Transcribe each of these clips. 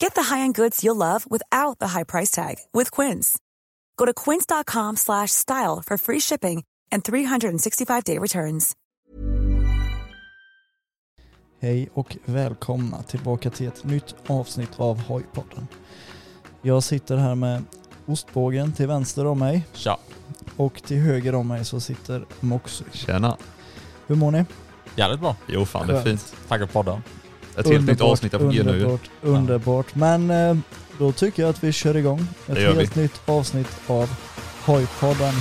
Get the high-end goods you'll love without the high price tag with Quince. Go to quince.com slash style for free shipping and 365-day returns. Hej och välkomna tillbaka till ett nytt avsnitt av Hojpodden. Jag sitter här med ostbågen till vänster om mig Tja. och till höger om mig så sitter Moxy. Tjena. Hur mår ni? Jävligt bra. Jo fan det är fint. På podden. Ett helt nytt avsnitt av nu. underbart, underbart. Men eh, då tycker jag att vi kör igång ett Det gör helt nytt avsnitt av Hojpodden.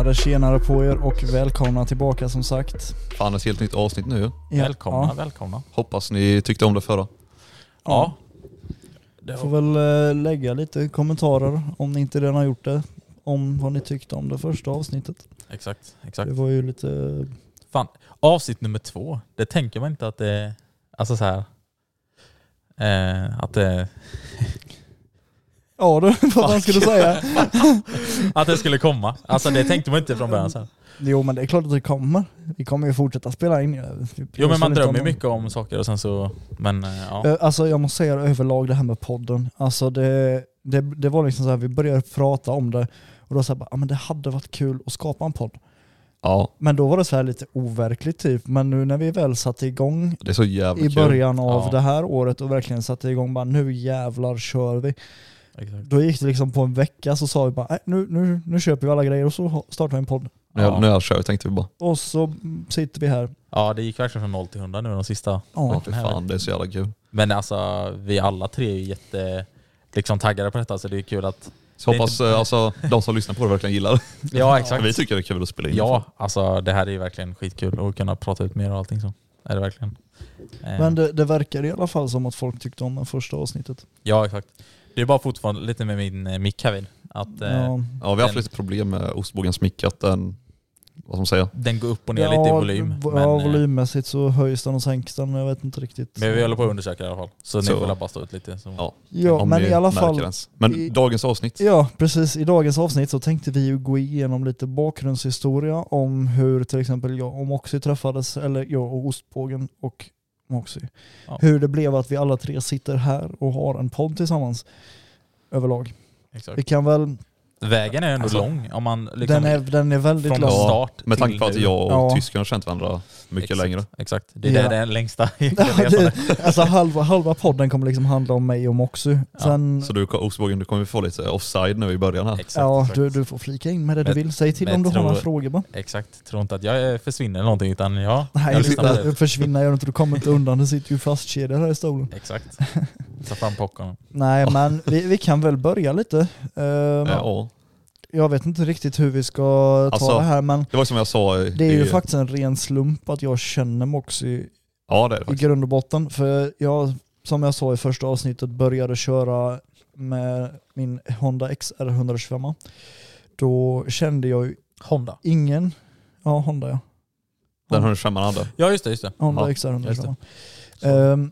Tjenare, tjenare på er och välkomna tillbaka som sagt. Fan ett helt nytt avsnitt nu. Ja, välkomna, ja. välkomna. Hoppas ni tyckte om det förra. Ja. Det Får väl eh, lägga lite kommentarer om ni inte redan har gjort det. Om vad ni tyckte om det första avsnittet. Exakt, exakt. Det var ju lite... Fan, avsnitt nummer två, det tänker man inte att det alltså så här. Eh, att det, Ja du, vad fan skulle du säga? att det skulle komma. Alltså det tänkte man inte från början sen. Jo men det är klart att det kommer. Vi kommer ju fortsätta spela in. Jo men man drömmer ju mycket om saker och sen så, men eh, ja. Eh, Alltså jag måste säga överlag det här med podden. Alltså det, det, det var liksom så här, vi började prata om det och då sa jag ah, men det hade varit kul att skapa en podd. Ja, Men då var det så här lite overkligt typ. Men nu när vi väl satte igång det är så jävla i kul. början av Ja. det här året och verkligen satte igång bara nu jävlar kör vi. Exakt. Då gick det liksom på en vecka så sa vi bara "Nej, nu, nu, nu köper vi alla grejer och så startar vi en podd. Nu, Ja. nu jag kör tänkte vi bara. Och så sitter vi här. Ja det gick verkligen från noll till hundra nu de sista Ja. Här fan det är så jävla kul. Men alltså vi alla tre är ju jätte liksom, taggade på detta så det är kul att... Så är hoppas inte- eh, alltså, de som lyssnar på det verkligen gillar det. Ja exakt. Vi tycker det är kul att spela in. Ja, alltså det här är ju verkligen skitkul att kunna prata ut mer och allting så. Är det verkligen. Eh, Men det, det verkar i alla fall som att folk tyckte om det första avsnittet. Ja exakt. Det är bara fortfarande lite med min eh, mick här vid. Att eh, Ja. Ja, vi har haft Den- lite problem med ostbågens mick, att den, vad ska man säga? den går upp och ner lite i volym. Ja, men, eh, volymmässigt så höjs den och sänks den, jag vet inte riktigt. men vi håller på att undersöka i alla fall. Så, Så. ni får bara stå ut lite. Så. Ja, Ja, men i alla fall. Ens. Men i- dagens avsnitt. Ja, precis. I dagens avsnitt så tänkte vi ju gå igenom lite bakgrundshistoria om hur till exempel jag och Moxie träffades, eller jag och Ostbågen och Moxie. Ja. Hur det blev att vi alla tre sitter här och har en podd tillsammans överlag. Exakt. Vi kan väl, Vägen är ändå Alltså, lång. Om man liksom, den, är, den är väldigt från lång. Ja, start Med tanke på att jag och Ja. tysken har känt varandra mycket Exakt. längre. Exakt. Det är Ja. den längsta Ja, det, alltså halva, halva podden kommer liksom handla om mig och Moxie. Ja, Så du, ostbågen, du kommer få lite offside nu i början här. Exakt, ja, exakt. du, du får flika in med det du Men- vill. Säg till om du har några frågor bara. Exakt. Tror inte att jag försvinner eller någonting utan ja, Nej, jag du det. försvinner gör inte, du kommer inte undan. Du sitter ju fastkedjad här i stolen. Exakt. Ta fram popcorn. Nej, men vi, vi kan väl börja lite. Eh, Ja. Jag vet inte riktigt hur vi ska ta Alltså, det här, men Det var som jag sa. i- det är ju i- faktiskt en ren slump att jag känner Moxie Ja det är det i grund och botten. För jag, som jag sa i första avsnittet, började köra med min Honda XR 125. Då kände jag ju Honda. ingen, ja Honda ja. Den 125 hade. Ja just det, just det. Honda Ja, XR just 125. Så.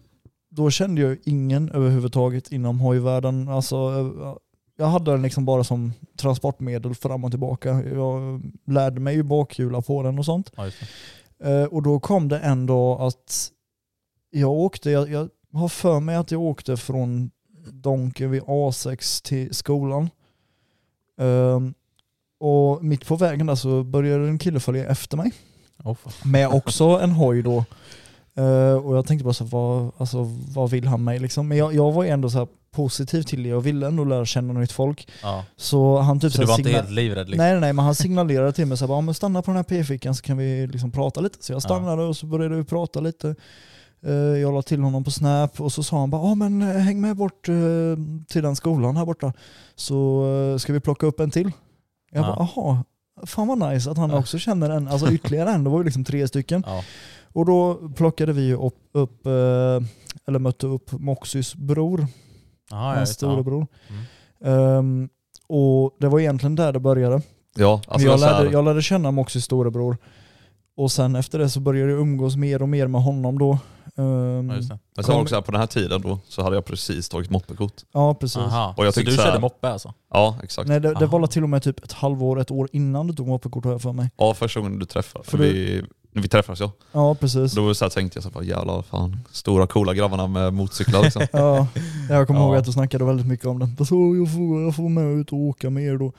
Då kände jag ingen överhuvudtaget inom hojvärlden. Alltså, eh, jag hade den liksom bara som transportmedel fram och tillbaka. Jag lärde mig ju bakhjula på den och sånt. Ja. Eh, och då kom det en dag att jag åkte, jag, jag har för mig att jag åkte från Donken vid A6 till skolan. Ehm, och mitt på vägen där så började en kille följa efter mig. Fan. Med också en hoj då. Eh, och jag tänkte bara så vad, alltså, vad vill han mig liksom? Men jag, jag var ändå så positiv till det, jag ville ändå lära känna nytt folk. Ja. Så han typ Så så du var inte helt livrädd liksom? Nej nej men han signalerade till mig så här, "Ja, stanna på den här p-fickan så kan vi liksom prata lite. Så jag stannade och så började vi prata lite. Eh, Jag la till honom på Snap och så sa han bara ja men eh, häng med bort eh, till den skolan här borta så ska vi plocka upp en till. Jag Ja. bara jaha, fan vad nice att han Ja. också känner en, alltså ytterligare en, det var ju liksom tre stycken. Och då plockade vi upp, upp eh, eller mötte upp Moxys bror, Jaha, ja, hans storebror. Mm. Ehm, och det var egentligen där det började. Ja, alltså jag, lärde, jag lärde känna Moxys storebror. Och sen efter det så började jag umgås mer och mer med honom då. Ehm, Ja, men det också på den här tiden då så hade jag precis tagit moppekort. ja precis. Aha. Och jag så du så här- körde moppe alltså? Ja, exakt. Nej det, det Aha. var till och med typ ett halvår, ett år innan du tog moppekort har jag för mig. Ja, första gången du träffade, För för du- vi, när vi träffades ja. Ja precis. Då så här tänkte jag så här, jävlar fan, stora coola grabbarna med motorcyklar liksom. Ja, jag kommer Ja. ihåg att du snackade väldigt mycket om det. Så jag får, jag får med ut och åka med er då.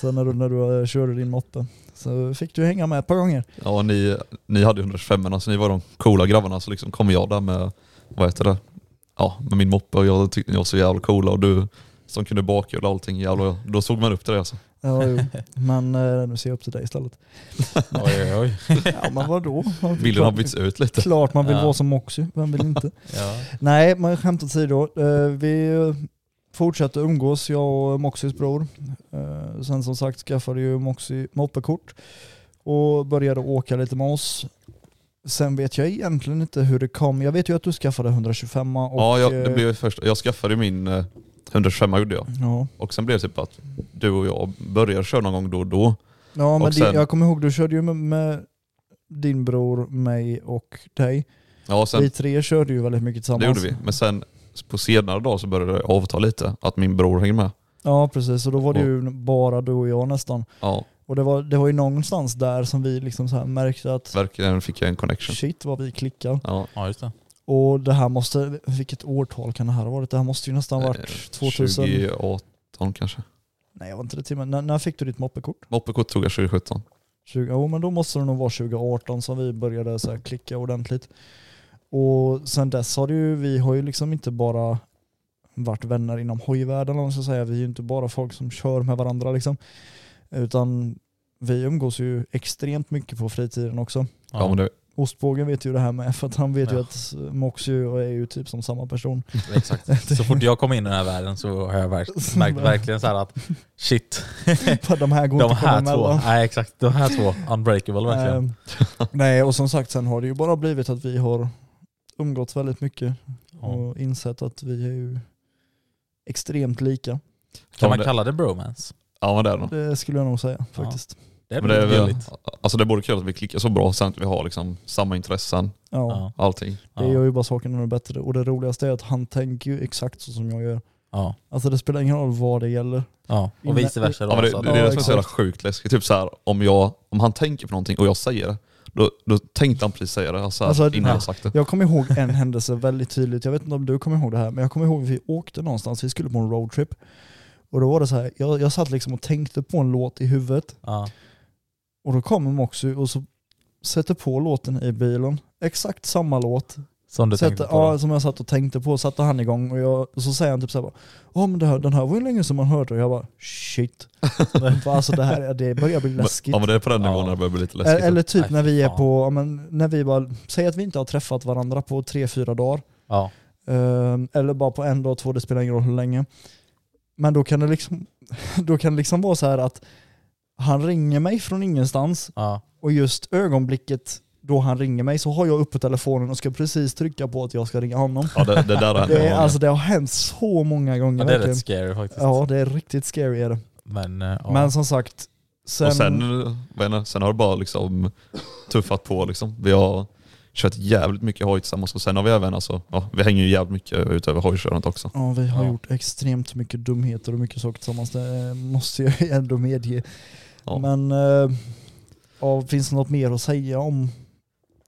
Sen när du, när du eh, körde din moppe. Så fick du hänga med ett par gånger. Ja, ni, ni hade 125 så ni var de coola grabbarna så liksom kom jag där med, vad heter det, ja med min moppe och jag tyckte ni var så jävla coola och du som kunde bakhjula och allting, jävlar, då såg man upp till det alltså. Ja, jo. Men eh, nu ser jag upp till dig istället. Oj, oj, oj. Ja men vadå? Man- Bilden har bytts ut lite. Klart man vill Ja. vara som Moxy, vem vill inte? Ja. Nej, men skämt åsido. Eh, vi fortsatte umgås, jag och Moxys bror. Eh, sen som sagt skaffade ju Moxy moppekort och började åka lite med oss. Sen vet jag egentligen inte hur det kom. Jag vet ju att du skaffade 125 och... Ja, jag, det eh, blev först, jag skaffade min eh, 125 gjorde jag. ja. Och sen blev det typ att du och jag började köra någon gång då och då. ja, men Och sen- din, jag kommer ihåg du körde ju med, med din bror, mig och dig. Ja, sen, vi tre körde ju väldigt mycket tillsammans. det gjorde vi. Men sen på senare dag så började det avta lite, att min bror hängde med. Ja precis, och då var det Och- ju bara du och jag nästan. Ja, Och det var, det var ju någonstans där som vi liksom så här märkte att verkligen fick jag en connection. shit vad vi klickar. Ja. ja, just det. Och det här måste, vilket årtal kan det här ha varit? Det här måste ju nästan ha Eh, varit 2000. 2018 kanske. Nej jag var inte det till när, när fick du ditt moppekort? Moppekort tog jag 2017. 20, jo men då måste det nog vara 2018 som vi började så här klicka ordentligt. Och sen dess har det ju, vi har ju liksom inte bara varit vänner inom hojvärlden om man ska säga. Vi är ju inte bara folk som kör med varandra liksom. Utan vi umgås ju extremt mycket på fritiden också. Ja. men det, Ostbågen vet ju det här med för att han vet ju Ja. att Moxie är ju typ som samma person. Exakt. Så fort jag kom in i den här världen så har jag verk, märkt verkligen så här att shit, de här går de inte här två, nej exakt, de här två, unbreakable verkligen. Ehm, nej och som sagt sen har det ju bara blivit att vi har umgåtts väldigt mycket Ja. och insett att vi är ju extremt lika. Kan Ja, man kalla det bromance? ja men det är det. Det skulle jag nog säga faktiskt. Det är, Men det är väl, gulligt. alltså det är både kul att vi klickar så bra sen att vi har liksom samma intressen, Ja. Ja. allting. Det gör ju bara saken ännu bättre. Och det roligaste är att han tänker ju exakt så som jag gör. Ja. Alltså det spelar ingen roll vad det gäller. ja. Och vice versa då. Ja, men det, så det att- är det som är så jävla sjukt läskigt. Typ så här, om, jag, om han tänker på någonting och jag säger det, då, då tänkte han precis säga det alltså, Alltså, innan ja. jag sagt det. Jag kommer ihåg en händelse väldigt tydligt. Jag vet inte om du kommer ihåg det här, men jag kommer ihåg att vi åkte någonstans. Vi skulle på en roadtrip. Och då var det så här, jag, jag satt liksom och tänkte på en låt i huvudet. ja. Och då kommer Moxie och så sätter på låten i bilen. Exakt samma låt. Som du Sätter, tänkte på ja, då. som jag satt och tänkte på. Satte han igång och, jag, och så säger han typ såhär Ja men det här, den här var ju länge som man hörde. Och jag bara shit. För alltså det här det börjar bli läskigt. Ja men det är på den Ja. nivån när det börjar bli lite läskigt. Eller typ Nej, när vi är fan. på, ja, men, när vi bara, säg att vi inte har träffat varandra på tre, fyra dagar. Ja. Eh, eller bara på en dag, två, det spelar ingen roll hur länge. Men då kan det liksom, då kan det liksom vara så här att han ringer mig från ingenstans Ja. och just ögonblicket då han ringer mig så har jag uppe telefonen och ska precis trycka på att jag ska ringa honom. Ja det, det där har hänt Det, är, många alltså, det har hänt så många gånger ja, det är verkligen. rätt scary faktiskt. Ja det är riktigt scary är det. Men, eh, ja. Men som sagt, sen, Och sen, vad är det, sen har det bara liksom tuffat på liksom. Vi har kört jävligt mycket hoj tillsammans och sen har vi även, alltså, ja, vi hänger ju jävligt mycket utöver hojkörandet också. Ja, vi har Ja. gjort extremt mycket dumheter och mycket saker tillsammans, det måste jag ändå medge. Ja. Men eh, ja, finns det något mer att säga om?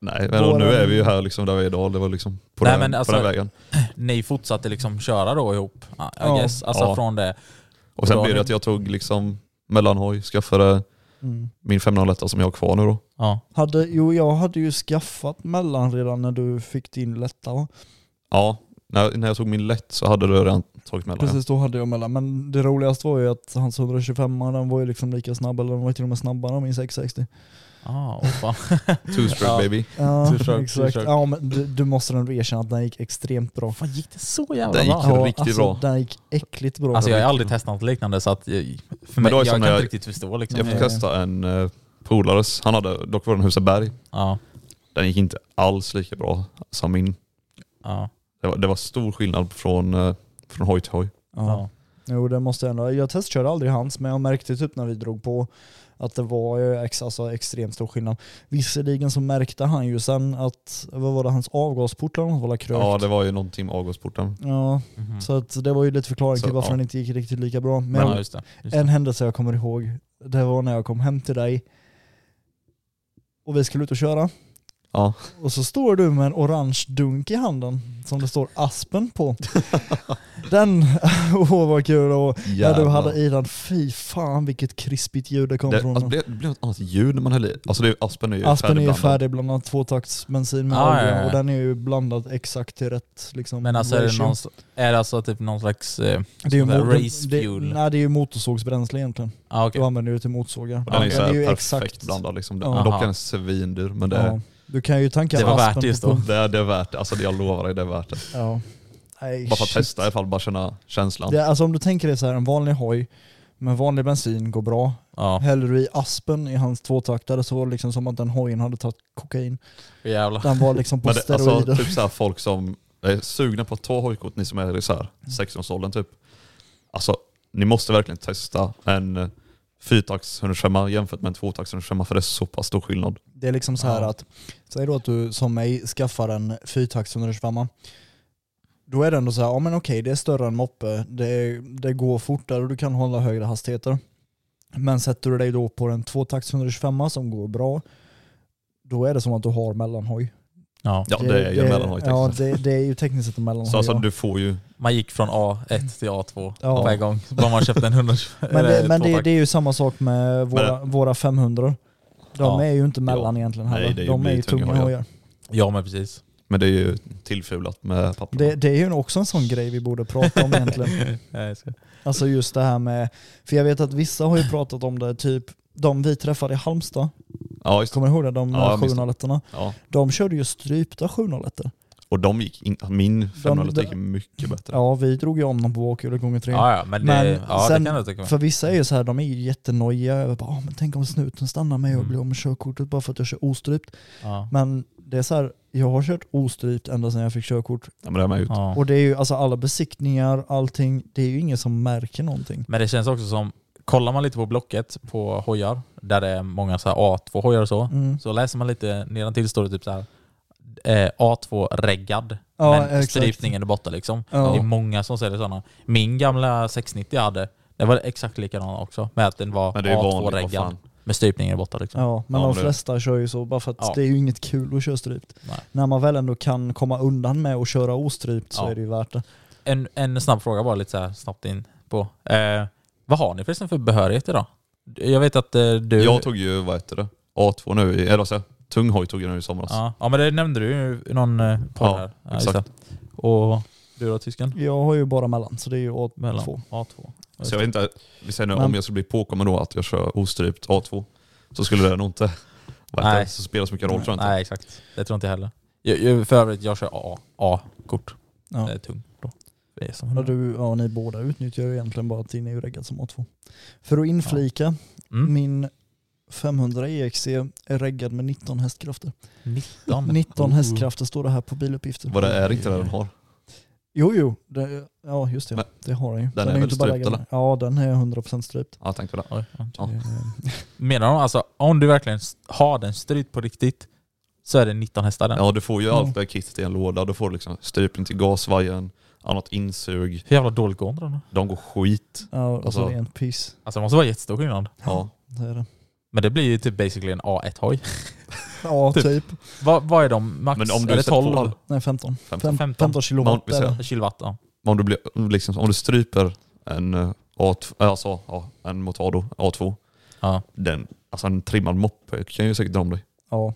Nej, men nu är vi ju här liksom där vi är idag, det var liksom på, Nej, den, men på alltså- den vägen. Ni fortsatte liksom köra då ihop? I Ja. guess. Alltså Ja. från det. Och sen blev det att jag tog liksom mellanhoj, skaffade Mm. min 501 som jag har kvar nu då. Ja. Hade, jo, jag hade ju skaffat mellan redan när du fick din lätta va? Ja, när, när jag tog min lätt så hade du redan tagit mellan. Precis, då hade jag mellan. Men det roligaste var ju att hans 125 den var ju liksom lika snabb, eller den var till och med snabbare än min 660. Ah, oh, fan. Ja. Two stroke Ja. baby. Ja, Two stroke, two exakt. stroke. Ja, men du, du måste nog erkänna att den gick extremt bra. fan gick det så jävla Den bra? gick Ja, riktigt alltså, bra. Den gick äckligt bra. Alltså jag har aldrig bra. testat något liknande så att jag, för Men mig, jag kan när inte jag- riktigt förstå liksom. Jag fick testa en uh, polares, han hade, dock var den Husaberg. Ja, Den gick inte alls lika bra som min. ja, Det var, det var stor skillnad från, uh, från hoj till hoj. Ja. ja. Jo det måste jag ändå. Jag testkörde aldrig hans men jag märkte typ när vi drog på att det var ju ex, alltså extremt stor skillnad. Visserligen så märkte han ju sen att, vad var det, hans avgasport eller något var krökt. Ja det var ju någonting med avgasporten. Ja, Mhm. så att det var ju lite förklaring Så, till varför ja. den inte gick riktigt lika bra. Men ja, jag- just det. Just en händelse jag kommer ihåg, det var när jag kom hem till dig och vi skulle ut och köra. Ja. Och så står du med en orange dunk i handen som det står Aspen på. Den, åh vad kul. Och när du hade i den, fy fan vilket krispigt ljud det kom Det, från alltså, den. det, det blev ett annat ljud när man häller i. Alltså det är, aspen är ju Aspen är ju färdigblandad. färdigblandad tvåtaktsbensin med Ah, olja ja, ja. och den är ju blandad exakt till rätt liksom, Men alltså är det, någon, är det alltså typ någon slags eh, det är motor, race det, fuel? nej det är ju motorsågsbränsle egentligen. ah, okej. Du använder ju till motorsågar. Och den är ju Ja, så här perfekt blandad liksom. Dock är den svindyr men det, Ja. Du kan ju tanka Det var värt det just då. det, är, det är värt det. Alltså jag lovar dig det är värt det. Ja. Nej, Bara för att shit. testa fall, bara känna känslan. Det, är- alltså om du tänker dig så här, en vanlig hoj med vanlig bensin går bra. Ja, Häller du i Aspen i hans tvåtaktare så var det liksom som att den hojen hade tagit kokain. jävlar. Den var liksom på Men det, steroider. alltså, typ så här folk som är sugna på att ta hojkort, ni som är i så här Mm. 16-årsåldern typ. Alltså, ni måste verkligen testa en fyrtakts 125 jämfört med en tvåtakts 125 för det är så pass stor skillnad. Det är liksom så här Ja. att, säg då att du som mig skaffar en fyrtakts 125 då är det ändå så här, ja men okej det är större än moppe, det, det går fortare och du kan hålla högre hastigheter. Men sätter du dig då på en tvåtakts 125 som går bra, då är det som att du har mellanhoj. Ja Ja. det, är ju en mellanhoj Ja det, det är ju tekniskt sett en mellanhoj. Så alltså ja. du får ju, Man gick från A1 till A2 Ja. på en gång. Bara man köpte en 100 Men, det, men det, det är ju samma sak med våra, våra 500. De Ja. är ju inte mellan egentligen Nej, heller. det är ju- De är ju tunga hojar. Ja men precis. men det är ju tillfulat med papper. Det, det är ju också en sån grej vi borde prata om egentligen. Nej, Alltså just det här med, för jag vet att vissa har ju pratat om det, typ de vi träffade i Halmstad, Ja, just det. kommer du ihåg det? De Ja, jag minns det. 701 Ja. De körde ju strypta 701 Och de gick in, min 500 de- gick mycket bättre. Ja vi drog ju om dem på bakhjulet gånger tre. Ja, ja, men, det, Men ja, sen- det kan jag tycka. För vissa är ju så här, de är ju jättenojiga över bara, "Ah, men tänk om snuten stannar mig och Mm. blir av med körkortet bara för att jag kör ostrypt. Ja. Men det är så här, jag har kört ostrypt ända sedan jag fick körkort. Ja, men det man gjort. Ja. Och det är ju alltså alla besiktningar, allting, det är ju ingen som märker någonting. Men det känns också som, kollar man lite på Blocket på hojar, där det är många så här A2 hojar och så, Mm. så läser man lite nedantill står det typ så här eh, A2-reggad, Ja, men exakt. strypningen är borta liksom. Ja. Det är många som säger sådana. Min gamla 690 jag hade, det var exakt likadant också, med att den var Men det är ju vanligt, vad A2-reggad, fan. med strypningen borta liksom. Ja, men Ja, de men det- flesta kör ju så bara för att Ja. det är ju inget kul att köra strypt. Nej. När man väl ändå kan komma undan med att köra ostrypt så är det ju värt det. En, en snabb fråga bara lite så här snabbt in på. Eh, vad har ni förresten för behörighet idag? Jag vet att eh, du... Jag tog ju, vad heter det, A2 nu, i- eller tung hoj tog jag nu i somras. ja, ja men det nämnde du ju i någon eh, podd Ja, här. Ja, just exakt. det. Och du då tysken? Jag har ju bara mellan, så det är ju A2. Mellan A2. Ja, Så jag vet inte, vi säger nu Men- om jag skulle bli påkommen då att jag kör ostrypt A2 så skulle det nog inte vad heter Nej. det, så spela så mycket roll tror jag inte. Nej exakt, det tror inte jag heller. Jag, jag, för övrigt, jag kör A, A-kort. Ja. Det är tung då. Det är som Ja, du, ja, ni båda utnyttjar ju egentligen bara att din är ju reggad som A2. För att inflika, mm. min 500 EXC är reggad med 19 hästkrafter. 19. 19 Oh. hästkrafter står det här på biluppgifter. Vad det är inte det den har. Jo, jo. Det, ja, just det. Men- det har den ju. Den är ju väl inte bara strypt, reggad. Ja, den är 100% strypt. Ja, tänk på det. Ja. Ja. Menar de alltså, om du verkligen har den strypt på riktigt så är det 19 hästar den. Ja du får ju Mm. allt det här kittet i en låda. Du får liksom strypning till gasvajern, annat insug. Hur jävla dåligt går inte de? De går skit. Ja, och så Alltså- rent piss. Alltså det måste vara jättestor skillnad. Ja. Det är det. Men det blir ju typ basically en A1-hoj. Ja, Typ. typ. Vad, vad är de max? Men om du är det sätter på 12 all- Nej, 15. 15. Fem- 15. 15 kilowatt Man- är det. kilowatt? Ja. Om, du blir, liksom, om du stryper en eh, A2, alltså, ja, en Motado A2, Ja. den, alltså en trimmad moppe kan ju säkert dra om dig. Ja.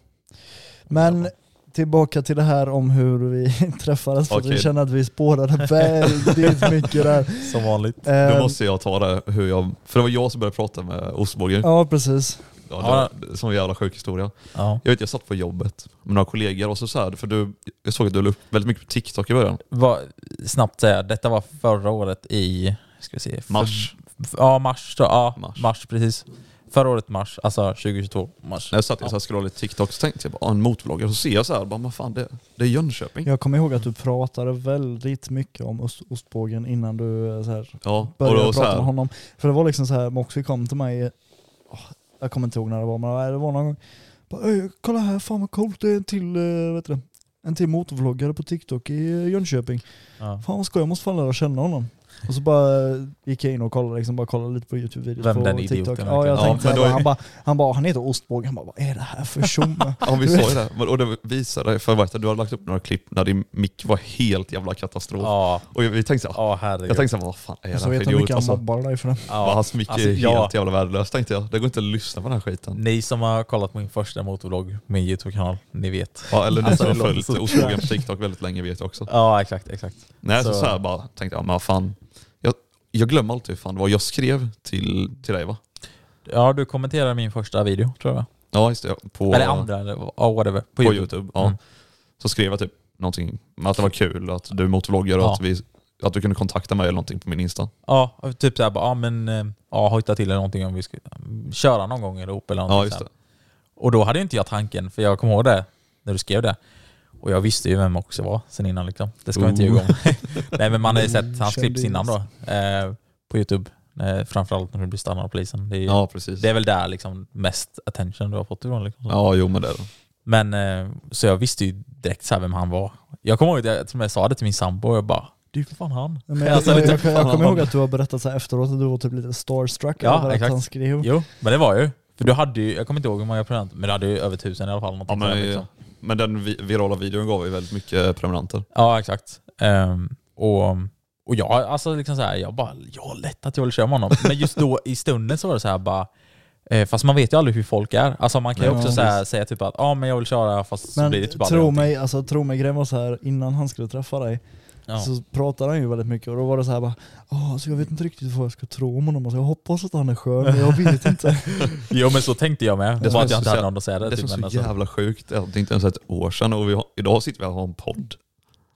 Men tillbaka till det här om hur vi träffades, för att vi känner att vi spårade väldigt mycket där. Som vanligt. Då Eh, måste jag ta det hur jag, för det var jag som började prata med ostbågen. Ja, precis. Ja, Ja. det var, sån jävla sjuk historia. Ja. Jag vet jag satt på jobbet med några kollegor och så, så här, för du, jag såg att du la upp väldigt mycket på TikTok i början. Vad, snabbt säga, detta var förra året i ska vi se, Mars. f- Ja, mars. Då, ja, Mars. mars. precis. Förra året mars, alltså 2022 mars. När jag satt och så här scrollade TikTok så tänkte jag bara, ah, en motorvloggare, så ser jag så här, bara, fan det, det är Jönköping. Jag kommer ihåg att du pratade väldigt mycket om ost, ostbågen innan du eh, så här, Ja, började prata med här, honom. För det var liksom så här, Moxie kom till mig, jag kommer inte ihåg när det var, men det var någon gång. Bara, "Öj, kolla här, fan vad coolt, det är en till, eh, vet du, en till motorvloggare på TikTok i eh, Jönköping. Ja. Fan vad skoj, jag måste fan lära känna honom. Och så bara gick jag in och kollade, liksom, bara kollade lite på Youtube-videos Vem på den TikTok. idioten Ja, jag verkligen. Ja, men då han, bara, han bara, han heter Ostbåge. Han bara, vad är det här för tjomme? Ja vi sa ju det, och det visade, för jag vet att du hade lagt upp några klipp när din mick var helt jävla katastrof. Ja, Och vi tänkte såhär, ja herregud. jag tänkte såhär, vad fan är det här så vet för jag hur idiot? mycket han Alltså, mobbar dig för det. ja. Hans mick Alltså, är ja. helt jävla värdelös tänkte jag. Det går inte att lyssna på den här skiten. Ni som har kollat på min första motorvlogg, min YouTube-kanal, ni vet. Ja, eller ni Alltså, som det har låter följt så ostbågen på TikTok väldigt länge vet jag också. Ja, exakt, exakt. Nej, så, Så- så här bara tänkte jag, men vad fan. Jag, glömmer alltid hur fan det var jag skrev till, till dig va? Ja, du kommenterade min första video, tror jag. Ja just det, på, eller andra, eller whatever. På, på YouTube. Youtube. ja. Mm. Så skrev jag typ någonting att det var kul att du är och Ja. att, vi, att du kunde kontakta mig eller någonting på min Insta. Ja, typ såhär bara, ja men, eh, ja hojta till eller någonting om vi ska köra någon gång ihop eller någonting. Ja just det. Och då hade inte jag tanken, för jag kommer ihåg det när du skrev det. Och jag visste ju vem också var sen innan liksom. Det ska man inte Oh. ljuga om. Nej men man har ju sett hans clips innan då. Eh, på Youtube. Eh, framförallt när du blir stannad av polisen. Det är, ju- Ja precis. det är väl där liksom mest attention du har fått ifrån. Liksom. Ja jo men det är det. Men eh, så jag visste ju direkt så här vem han var. Jag kommer ihåg att jag, och med sa det till min sambo och jag bara ju för fan han. Men jag, Alltså, jag, lite jag, jag, fan kommer ihåg att du har berättat så här efteråt att du var typ lite starstruck Ja, över att han skrev. Jo, men det var ju. För du hade ju, jag kommer inte ihåg hur många prenumeranter, men du hade ju över tusen i alla fall. Ja, men, liksom. Men den vi, virala videon gav ju väldigt mycket prenumeranter. Ja, exakt. Ehm, och, och jag, alltså liksom så här, jag bara, ja lätt att jag vill köra med honom. Men just då i stunden så var det så här bara, eh, fast man vet ju aldrig hur folk är. Alltså man kan ju Ja, också så här, säga typ att, ja men jag vill köra fast så Men blir det typ tro någonting. mig, alltså, tro mig, grejen var så här innan han skulle träffa dig Ja. så pratade han ju väldigt mycket och då var det så här bara alltså jag vet inte riktigt vad jag ska tro om honom, alltså, jag hoppas att han är skön men jag vet inte. Jo men så tänkte jag med. Det var är att jag så inte hade någon att säga det, Det till. som är så alltså, jävla sjukt är att det inte ens är ett år sedan och vi har, idag sitter vi här och har en podd.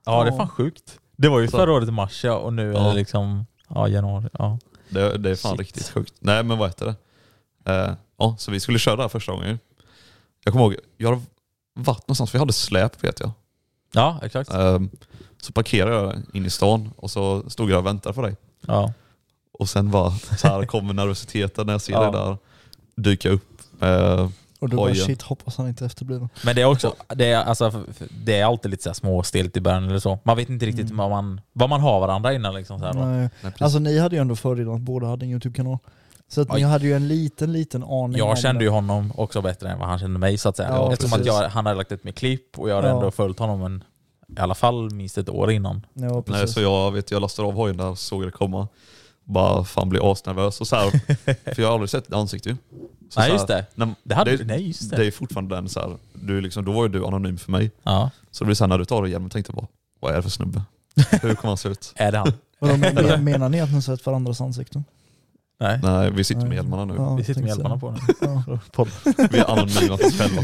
Ja det är fan sjukt. Det var ju Så. förra året i mars ja, och nu är det liksom, ja januari. Ja. Det, det är fan Shit. riktigt sjukt. Nej men vad heter det? Eh, ja, så vi skulle köra det här första gången. Jag kommer ihåg, jag har varit någonstans, vi hade släp vet jag. ja, exakt. Eh, så parkerade jag in i stan och så stod jag och väntade på dig. Ja. Och sen var så här kommer nervositeten när jag ser Ja. dig där dyka upp. Eh, Och du bara shit, hoppas han inte är efterbliven. Men det är också, det är, alltså, det är alltid lite så i början eller så. Man vet inte riktigt Mm. vad, man, vad man har varandra innan. Liksom, så här, då. Nej. nej. Alltså ni hade ju ändå fördelen att båda hade en YouTube-kanal. Så att ni hade ju en liten, liten aning Jag kände det. ju honom också bättre än vad han kände mig så att säga. Ja, Eftersom att precis. jag, han hade lagt ut med klipp och jag hade Ja. ändå följt honom en, i alla fall minst ett år innan. Ja, Nej, så jag, vet, jag lastade av hojen där och såg det komma. Bara fan bli asnervös och så här, för jag har aldrig sett ditt ansikte ju. Så Nej så just det. när- det, hade, det, nej just det. det är fortfarande den så här, du liksom, då var ju du anonym för mig. Ja. Så det blir sen när du tar det igen tänkte bara, vad är det för snubbe? Hur kommer han se ut? Är det han? Vadå, men, men- menar ni att ni sett varandras ansikten? Nej. Nej, vi sitter med hjälmarna nu. Ja, Vi sitter med hjälmarna på nu. Ja. Vi är anonyma för oss själva.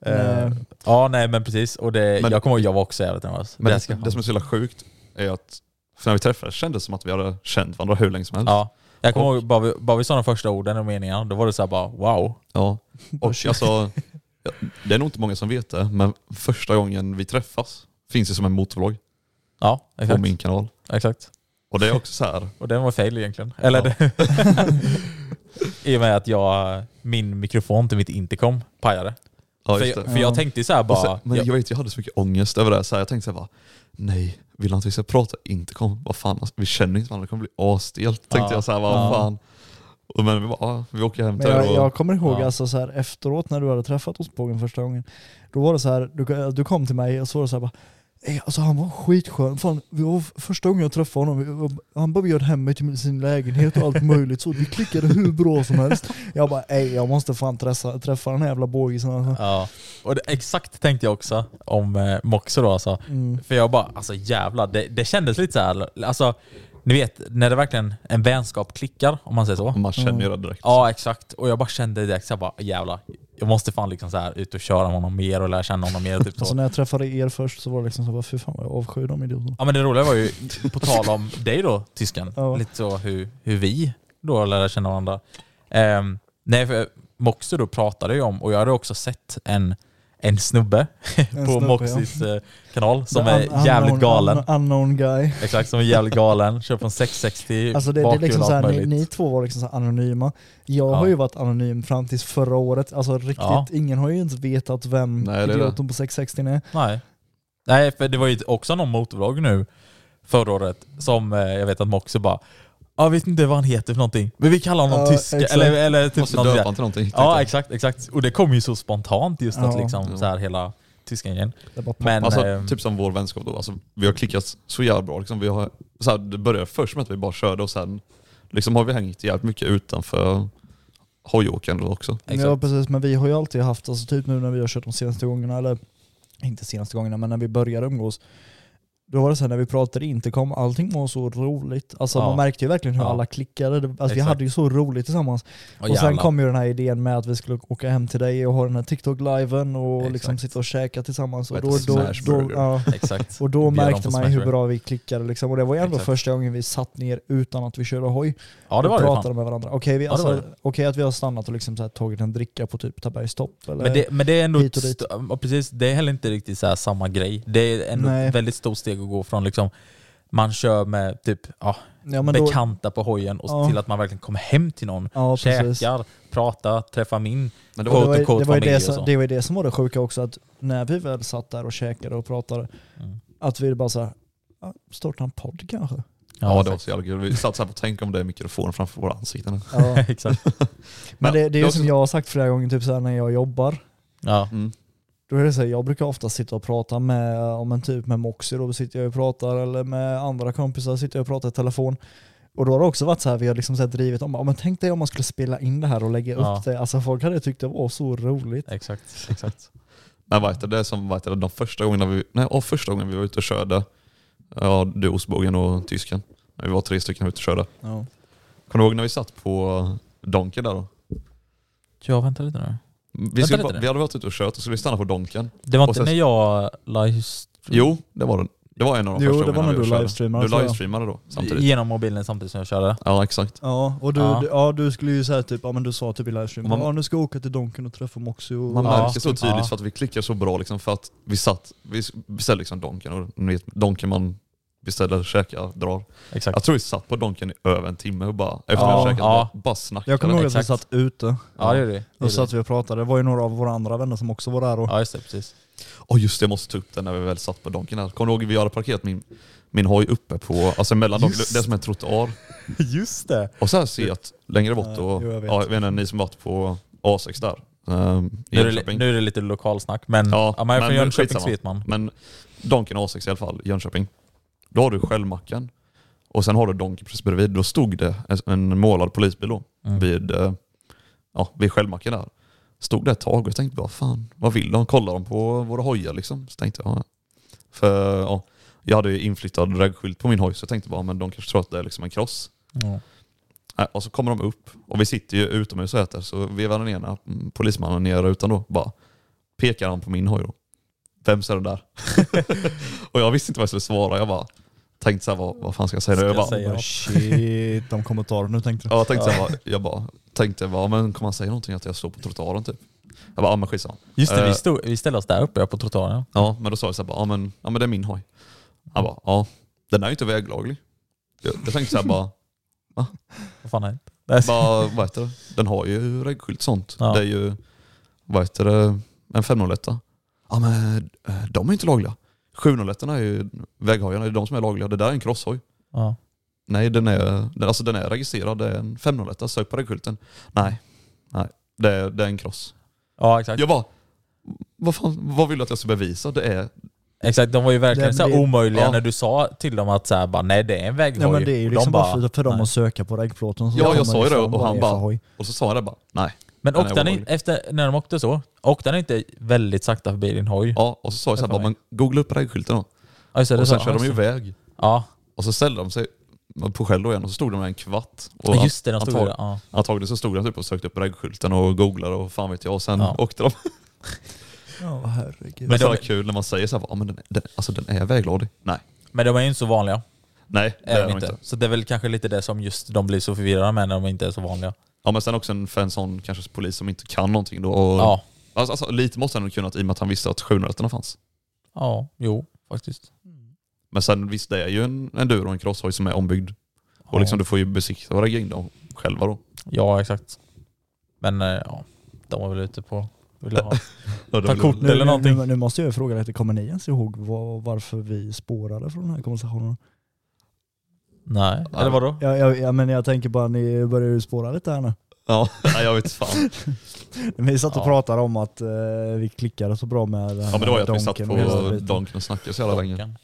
Eh, ja nej men precis. Och det, Men- jag kommer ihåg jag var också jävligt nervös. Men det, ska det som är så jävla sjukt är att, för när vi träffades kändes det som att vi hade känt varandra hur länge som helst. Ja. Jag kommer Och- ihåg, bara vi, bara vi sa de första orden och meningarna, då var det så här bara wow. Ja. Och alltså, ja, det är nog inte många som vet det, men första gången vi träffas finns det som en motorvlogg Ja, på exakt. min kanal. exakt. Och det är också så här. Och den var fail egentligen. Eller Ja. det, I och med att jag, min mikrofon till mitt intercom pajade. Ja, för, det. för jag tänkte så här bara... sen, men jag, jag vet, jag hade så mycket ångest över det. Så här, jag tänkte så här bara, nej, vill han att vi ska prata intercom? Vad fan, alltså, vi känner inte varandra, det kommer bli asstelt. Tänkte Ja. jag så här, vad Ja. fan. Men vi bara, vi åker hem Men till jag, och... jag kommer ihåg Ja. alltså så här, efteråt när du hade träffat ostbågen första gången. Då var det så här, du, du kom till mig och så var det så här bara "Ey, Alltså han var skitskön, fan, vi var första gången jag träffade honom, han bara bjöd hem mig till sin lägenhet och allt möjligt så vi klickade hur bra som helst. Jag bara ey jag måste fan träffa, träffa den här jävla bågisen alltså. ja. Och det, exakt tänkte jag också om eh, Moxie då alltså. Mm. För jag bara, alltså jävlar, det, det kändes lite så här, alltså ni vet när det verkligen en vänskap klickar om man säger så. Man känner ju det direkt. Ja exakt, och jag bara kände direkt så här bara jävlar, jag måste fan liksom så här ut och köra med honom mer och lära känna honom mer. Typ så. Alltså när jag träffade er först så var det liksom så bara fy fan vad jag avskyr de idioterna. Ja men det roliga var ju, på tal om dig då, tysken, Ja. lite så hur, hur vi då lärde känna varandra. Um, nej, för Moxie då pratade ju om, och jag hade också sett en, en snubbe En på snubbe, Moxies eh, kanal som The är jävligt unknown- galen. un- Unknown guy. Exakt, som är jävligt galen. Kör från 660, Alltså det, det är liksom och så här, allt ni, ni två var liksom anonyma. Jag Ja. har ju varit anonym fram tills förra året. Alltså riktigt, Ja. ingen har ju inte vetat vem Nej, det är det. idioten på 660 är. Nej. Nej, för det var ju också någon motorvlogg nu förra året som eh, jag vet att Moxie bara jag vet inte vad han heter för någonting, men vi kallar honom Ja, tyska, exakt. eller, eller typ Måste något döpa där. honom till någonting. tänkte Ja jag. exakt, exakt. Och det kom ju så spontant just att Ja. liksom Ja. så här hela tyskan igen. Det bara Men Alltså, eh, typ som vår vänskap då, alltså, vi har klickat så jävla bra. Liksom, vi har, så här, det började först med att vi bara körde och sen liksom, har vi hängt jävligt mycket utanför hojåkandet också. Ja exakt. precis, men vi har ju alltid haft, alltså typ nu när vi har kört de senaste gångerna, eller inte senaste gångerna, men när vi började umgås, då var det så här när vi pratade intercom, allting var så roligt. Alltså Ja. man märkte ju verkligen hur Ja. alla klickade. Det- Alltså, vi hade ju så roligt tillsammans. Åh, och sen kom ju den här idén med att vi skulle åka hem till dig och ha den här TikTok-liven och Exakt. liksom sitta och käka tillsammans. Och Och då, då, då, ja. Och då märkte man ju hur bra vi klickade. Liksom. Och det var ju ändå Exakt. första gången vi satt ner utan att vi körde hoj Ja det och var det pratade fan. med varandra. Okej vi, Ja, det var alltså, okej att vi har stannat och liksom här tagit en dricka på typ Tabergs topp. Eller? Men det, men det är ändå hit och dit. precis, det är heller inte riktigt så här samma grej. Det är ändå Nej. väldigt stort steg att gå från liksom man kör med typ ja, ja, men då, bekanta på hojen och Ja. till att man verkligen kommer hem till någon, ja, precis. käkar, pratar, träffar min Men det var, det, var, det, var det, som, det var ju det som var det sjuka också, att när vi väl satt där och käkade och pratade, Mm. att vi bara såhär, "Ja, starta en podd kanske? ja, det var så jävla kul. Vi satt så här och tänkte om det är mikrofonen framför våra ansikten. Ja. exakt. Men det, det är ju som också- jag har sagt flera gånger, typ såhär när jag jobbar, Ja. Mm. Då är det så här, jag brukar ofta sitta och prata med, om en typ med Moxie, då sitter jag och pratar, eller med andra kompisar sitter jag och pratar i telefon. Och då har det också varit så här, vi har liksom så här drivit om, men tänk dig om man skulle spela in det här och lägga Ja. upp det. Alltså folk hade tyckt det var så roligt. Exakt, exakt. Men vad heter det, som vad heter det, de första gångerna vi, nej, och första gången vi var ute och körde, ja, du, ostbågen och tysken. Vi var tre stycken ute och körde. Ja. Kommer du ihåg när vi satt på Donken där då? Ja, vänta lite nu. Vi, skulle, vi hade varit ute och kört och skulle vi stanna på Donken. Det var inte sen- när jag live Jo, det var det. Det var en av de Jo, första det var när vi du livestreamade, Du livestreamade då samtidigt. genom mobilen samtidigt som jag körde. Ja exakt. Ja, och du, Ja. Du, ja, du skulle ju säga typ, ja men du sa typ i livestream, Man- ja nu ska jag åka till Donken och träffa Moxie och... Man Ja. märker så tydligt Ja. för att vi klickar så bra liksom för att vi satt, vi beställde liksom Donken och ni vet, Donken man beställer, käkar, drar. Exakt. Jag tror vi satt på Donken i över en timme och bara efter Ja, vi hade käkat ja. bara, bara snackade. Jag kommer ihåg att vi satt ute, Ja det gjorde vi. Det och gjorde satt vi och pratade. Det var ju några av våra andra vänner som också var där. Och, Ja just det, precis. Åh just det, jag måste ta upp det när vi väl satt på Donken här. Kommer du ihåg vi hade parkerat min, min hoj uppe på, alltså mellan Donken, Just. det är som en trottoar. Just det. Och så här ser jag att längre bort Ja, och, jo, jag vet. ja, jag vet inte, ni som varit på A6 där, um, Nu är, det, nu är det lite lokalsnack, men Ja, ja, man är men- från Jönköping vet man. Men Donken A6 i alla fall, Jönköping. Då har du självmackan. Och sen har du Donken precis bredvid. Då stod det en- målad polisbil då, Mm. vid, eh, ja, vid självmacken där. Stod där ett tag och jag tänkte bara fan, vad vill de? Kollar de på våra hojar liksom? Så tänkte jag, ja. För ja, jag hade ju inflyttad reggskylt på min hoj så jag tänkte bara men de kanske tror att det är liksom en. Ja. Nej, Och så kommer de upp och vi sitter ju utomhus och äter så vevar den ena mm, polismannen ner rutan då bara pekar han på min hoj då. Vem är det där? och jag visste inte vad jag skulle svara. Jag bara tänkte så här, vad, vad fan ska jag säga nu? Ska Jag jag bara, säga? bara, shit, de kommentarer nu tänkte du. ja, jag tänkte så här, bara, jag bara tänkte, bara, men kommer han säga någonting att jag står på trottoaren typ? Jag bara, ja men skitsamma. Just det, Eh, vi, stod, vi ställde oss där uppe på trottoaren. Ja, men då sa jag så här, bara, ja, men, ja men det är min hoj. Han bara, ja den är ju inte väglaglig. Jag, jag tänkte så här, bara, Vad fan är det? bara, vad heter det? Den har ju reggskylt sånt. Ja. Det är ju, vad heter det, en 501 Ja men eh, de är inte lagliga. 701 är ju väghojarna, det är de som är lagliga. Det där är en crosshoj. Ja. Nej den är, den, alltså den är registrerad, det är en 501, sök på reggskylten. Nej, nej. Det är, det är en cross. ja, exakt. Jag bara, vad, fan, vad vill du att jag ska bevisa? Det är, Exakt, de var ju verkligen Det så här blir- omöjliga Ja. när du sa till dem att så här, bara, nej det är en väghoj. Ja men det är ju Och liksom de bara för, för dem nej. att söka på reggplåten. så Ja, jag sa ju det fram och han det bara- och så sa jag det bara, nej. Men Den är åkte han efter, när de åkte så, åkte han inte väldigt sakta förbi din hoj? Ja, och så sa jag så här, Det är bara, men googla upp reggskylten då. Ja, just det, Och sen körde de ju iväg. Ja, Och så ställde de sig på själv då igen och så stod de där en kvart. Och Ja, just det, de stod antag- där. Ja. Antagligen så stod de typ och sökte upp reggskylten och googlade och fan vet jag och sen Ja. åkte de. Ja herregud. Men det var kul när man säger så här, ja, men den, den, alltså den är vägladig. Nej. Men de är ju inte så vanliga. Nej, det Är de inte. inte. Så det är väl kanske lite det som just de blir så förvirrade med när de inte är så vanliga. Ja men sen också en, för en sån kanske polis som inte kan någonting då. Och, Ja, alltså, alltså, lite måste han ha kunnat i och med att han visste att 701 fanns. ja, jo faktiskt. Men sen visst det är ju en enduro och en crosshoj som är ombyggd. Och liksom du får ju besikta in dem själva då. Ja, exakt. Men eh, ja, de var väl ute på ville ha. Ja, det Ta kort. Nu, eller någonting. nu, nu måste jag ju fråga lite, kommer ni ens ihåg var, varför vi spårade från den här konversationen? Nej, eller vadå? Ja, ja, ja, men jag tänker bara, ni börjar ju spåra lite här nu. Ja, nej, jag vet fan. Vi satt och Ja. pratade om att eh, vi klickade så bra med den Ja men det var ju att vi satt på. Donken och snackade så jävla länge.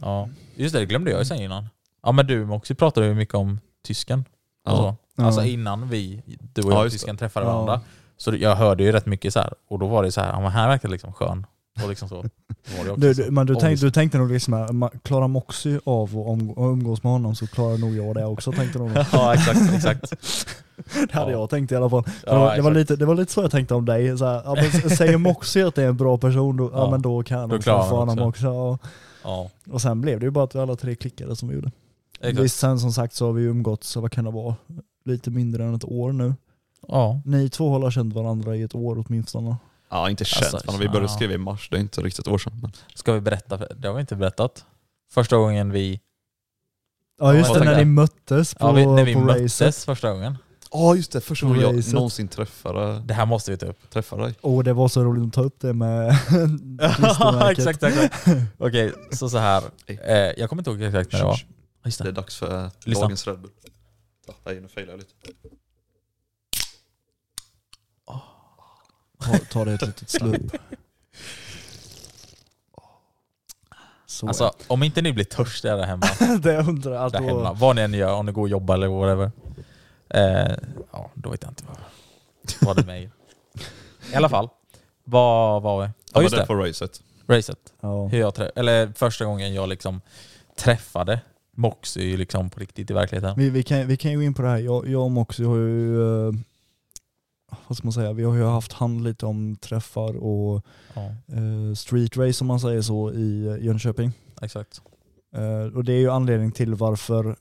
Ja, just det, det glömde jag ju säga innan. Ja men du Moxie pratade ju mycket om tysken. Ja. så. Ja. Alltså innan vi, du och Ja, jag och tysken träffade Ja. varandra. Så jag hörde ju rätt mycket så här och då var det så här, ja men här verkar det liksom skön. Och liksom så. Du, du, men du, Och tänkte, vi- du tänkte nog liksom, klarar Moxie av att umgås med honom så klarar nog jag det också tänkte nog. Ja exakt, exakt. Det hade Ja. jag tänkt i alla fall. Ja, det, var, det, var lite, det var lite så jag tänkte om dig. Så här, ja, men säger Moxie att det är en bra person, då, ja. Men då kan han han honom också. också. Ja. Och sen blev det ju bara att vi alla tre klickade som vi gjorde. exakt. Visst, sen som sagt så har vi umgåtts, så vad kan det vara, lite mindre än ett år nu. Ja. Ni två har känt varandra i ett år åtminstone. Ja inte känt Alltså. Vi började ja. skriva i mars, det är inte riktigt ett år sedan. Men... Ska vi berätta? Det har vi inte berättat. Första gången vi, Ja just Ja, det, när ni möttes på, ja, vi när vi på möttes racet. första gången. Ja just det, första gången jag någonsin träffade, Det här måste vi ta upp. träffade dig. Och det var så roligt att ta upp det med klistermärket. exakt, exakt. Okej, så så här. Eh, jag kommer inte ihåg exakt när det var. Just Det är det. dags för Lyssna. dagens Red Bull. Ja, nu failar jag lite. Ta, ta det ett litet slup. Så Alltså om inte ni blir törstiga där hemma, det undrar jag. där hemma, Alltså, vad ni än gör, om ni går och jobbar eller whatever. Eh, ja, då vet jag inte vad, vad det är med. I alla fall, vad var vi? Ja, just det det, på racet. racet. ja. Hur jag trä- eller första gången jag liksom träffade Moxie liksom på riktigt i verkligheten. vi, vi, kan, vi kan ju gå in på det här. Jag, jag och Moxie har ju, eh, vad ska man säga, vi har ju haft hand lite om träffar och Ja, eh, street race om man säger så i eh, Jönköping. exakt. Eh, och det är ju anledningen till varför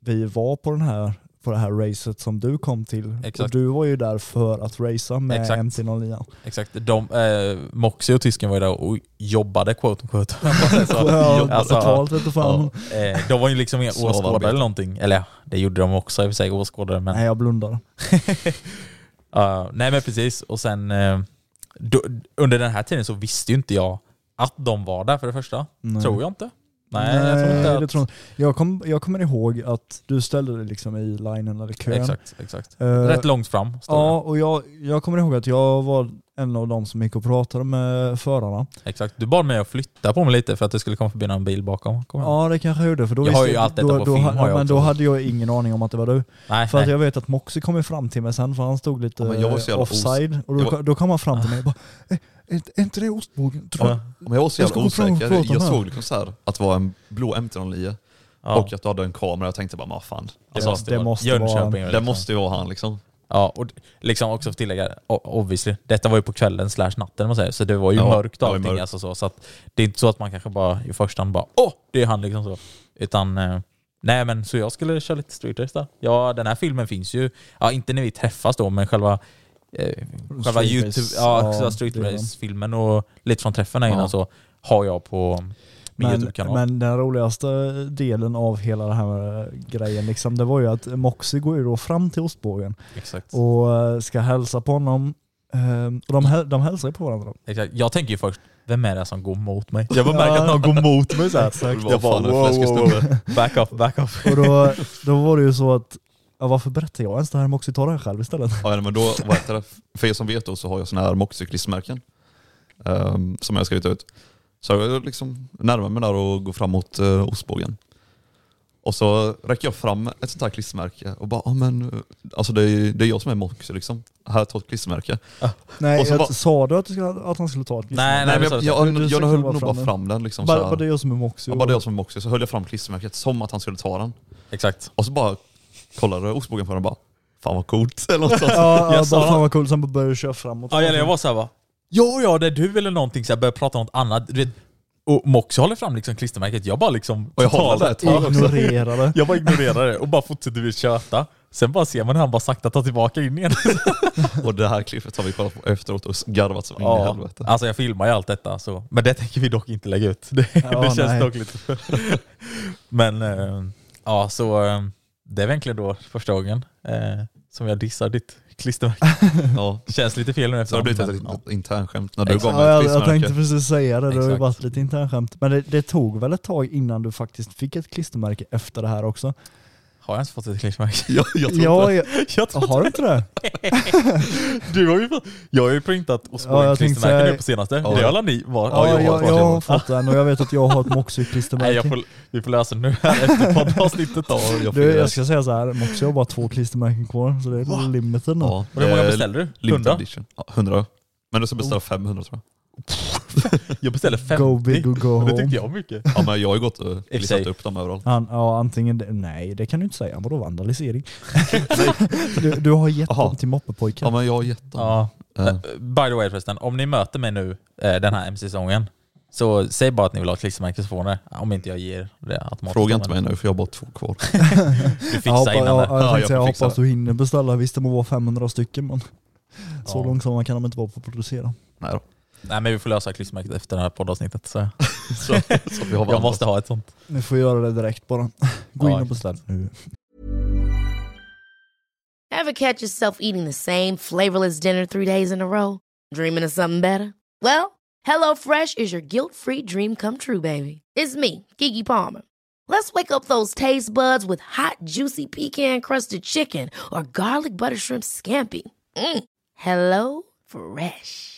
vi var på, den här, på det här racet som du kom till. Exakt. Och du var ju där för att racea med Exakt. MT-09. Exakt. De, eh, Moxie och tysken var ju där och jobbade quote unquote. så, Ja, alltså, betalt fan. eh, de var ju liksom inga åskådare eller någonting. Eller ja, det gjorde de också i och för sig, åskådare. Men, Nej jag blundar. Ja, nej men precis. Och sen eh, då, under den här tiden så visste ju inte jag att de var där för det första. Nej. Tror jag inte. Nej, jag tror inte det att... tror jag, jag, kom, jag kommer ihåg att du ställde dig liksom i linen eller kön. Exakt, exakt. Eh, Rätt långt fram Ja, och jag, jag kommer ihåg att jag var en av de som gick och pratade med förarna. det. Exakt. Du bad mig att flytta på mig lite för att det skulle komma förbi någon bil bakom. Jag ihåg. Ja det kanske jag gjorde för då Jag har ju allt detta då, på då, film, jag Men också. då hade jag ingen aning om att det var du. Nej, För att nej. jag vet att Moxie kom fram till mig sen för han stod lite Ja, jag offside. Och då, Jag var- då kom han fram till mig och bara "Eh, är, inte det ostbågen? Ja. Men jag var så Jag jävla och osäker. Jag såg liksom så här att det var en blå MT-09 Ja. och att du hade en kamera. Jag tänkte bara, vad fan. det Alltså, måste, det vara måste vara han. det måste ju vara han liksom. Ja, och liksom också för tillägga, obviously, detta var ju på kvällen slash natten man säger, så det var ju Ja, mörkt och det allting. mörkt. Alltså så, så att det är inte så att man kanske bara i första hand bara åh, det är han liksom så. Utan, eh, nej men så jag skulle köra lite street race där. Ja, den här filmen finns ju, ja inte när vi träffas då, men själva eh, själva YouTube, race, ja, ja, street race-filmen och lite från träffen här Ja. innan så har jag på min Men, YouTube-kanal. men den roligaste delen av hela den här eh, grejen liksom, det var ju att Moxie går ju då fram till ostbågen Exakt. och eh, ska hälsa på honom Ehm, och de, häl- de hälsar ju på varandra. Exakt. Jag tänker ju först, vem är det som går mot mig? Jag bara märker att någon går mot mig så här. Exakt. Jag bara wow, wow, snubbe. back up, back up. Och då, då var det ju så att, ja, varför berättar jag ens det här det här själv istället. Ja, men då, vad heter det? För er som vet då så har jag såna här Moxie-klistermärken ehm, som jag har skrivit ut. Så jag liksom närmar mig där och går fram mot uh, ostbågen. Och så räcker jag fram ett sånt här klistermärke och bara, ja men eh, alltså det är, det är jag som är Moxie liksom. Här, ta ett klistermärke. Nej, Och så jag, bara- sa du att, du ska, att han skulle ta ett Nej, Nej, men jag, jag, du jag, sträckte höll nog fram bara den. fram den liksom. Bara, så bara det är jag som är Moxie. Ja, bara det jag som är Moxie. Så höll jag fram klistermärket som att han skulle ta den. Exakt. Och så bara kollade ostbågen på den och bara, fan vad coolt. Eller något sånt. Ja, ja Jag bara sa- fan vad coolt, sen bara började du köra framåt. Ja, eller jag var såhär bara, ja ja det är du eller någonting, så jag började prata om något annat. Du vet, och Moxie håller fram liksom klistermärket, jag bara liksom Och jag håller också. Ignorerade. Jag bara ignorerar det och bara fortsätter vi köta. Sen bara ser man hur han bara sakta tar tillbaka in igen. Och det här klippet har vi kollat på efteråt och garvat så in i helvete. alltså jag filmar ju allt detta så. Men det tänker vi dock inte lägga ut. Det, Ja, det känns nej. dock lite för... Men eh, ja, så eh, det är väl egentligen då första gången eh, som jag dissar ditt klistermärke. Ja. Det känns lite fel nu Så det har blivit ett litet internskämt när du Exakt. gav mig Ja, ett jag, jag tänkte klistermärke. precis säga det, det har ju varit lite internskämt. Men det, det tog väl ett tag innan du faktiskt fick ett klistermärke efter det här också? Har jag ens fått ett klistermärke? Ja, jag tror Ja, inte. jag, Jag tror har du inte det? Du har ju fått... Jag har ju printat och Ja, spårat tänkte klistermärken nu på senaste. Ja. Det har alla ni var. Ja, jag har jag, jag, har fått den och jag vet att jag har ett Nej, jag Moxie-klistermärke. får, vi får lösa det nu här efter poddavsnittet. Ja, jag Du, jag ska säga så här, Moxie har bara två klistermärken kvar, så det är limited nu. Ja, Och hur många eh, beställde du? Limited 100? edition. Ja, 100. Men du ska beställa 500 tror jag. Jag beställde 50. Go big or go och det home. tyckte jag mycket. Ja men jag har ju gått och listat upp dem överallt. Han, ja, antingen nej det kan du inte säga, vadå vandalisering? du, du har gett Jaha. dem till moppepojken. Ja men jag har gett dem. Ja. Eh, By the way förresten, om ni möter mig nu eh, den här MC-säsongen så säg bara att ni vill ha ett klistermärke så får ni det. Om inte jag ger det automatiskt. Fråga inte mig nu för jag har bara två kvar. Du jag fixar hoppas, innan ja, det. jag, Ja, jag säga, får jag fixa hoppas du hinner beställa, visst det må vara 500 stycken men så Ja. långsamma kan de inte vara på att producera. Nej då. Nej men vi får lösa klistermärket efter det här poddavsnittet. Så. Så, så vi Jag måste ha ett sånt. Ni får göra det direkt bara. Gå Ja, in och beställ nu. Ever catch yourself eating the same flavorless dinner three days in a row? Dreaming of something better? Well, hello fresh is your guilt-free dream come true, baby. It's me, Gigi Palmer. Let's wake up those taste buds with hot, juicy pecan-crusted chicken or garlic butter shrimp scampi. Mm. Hello Fresh.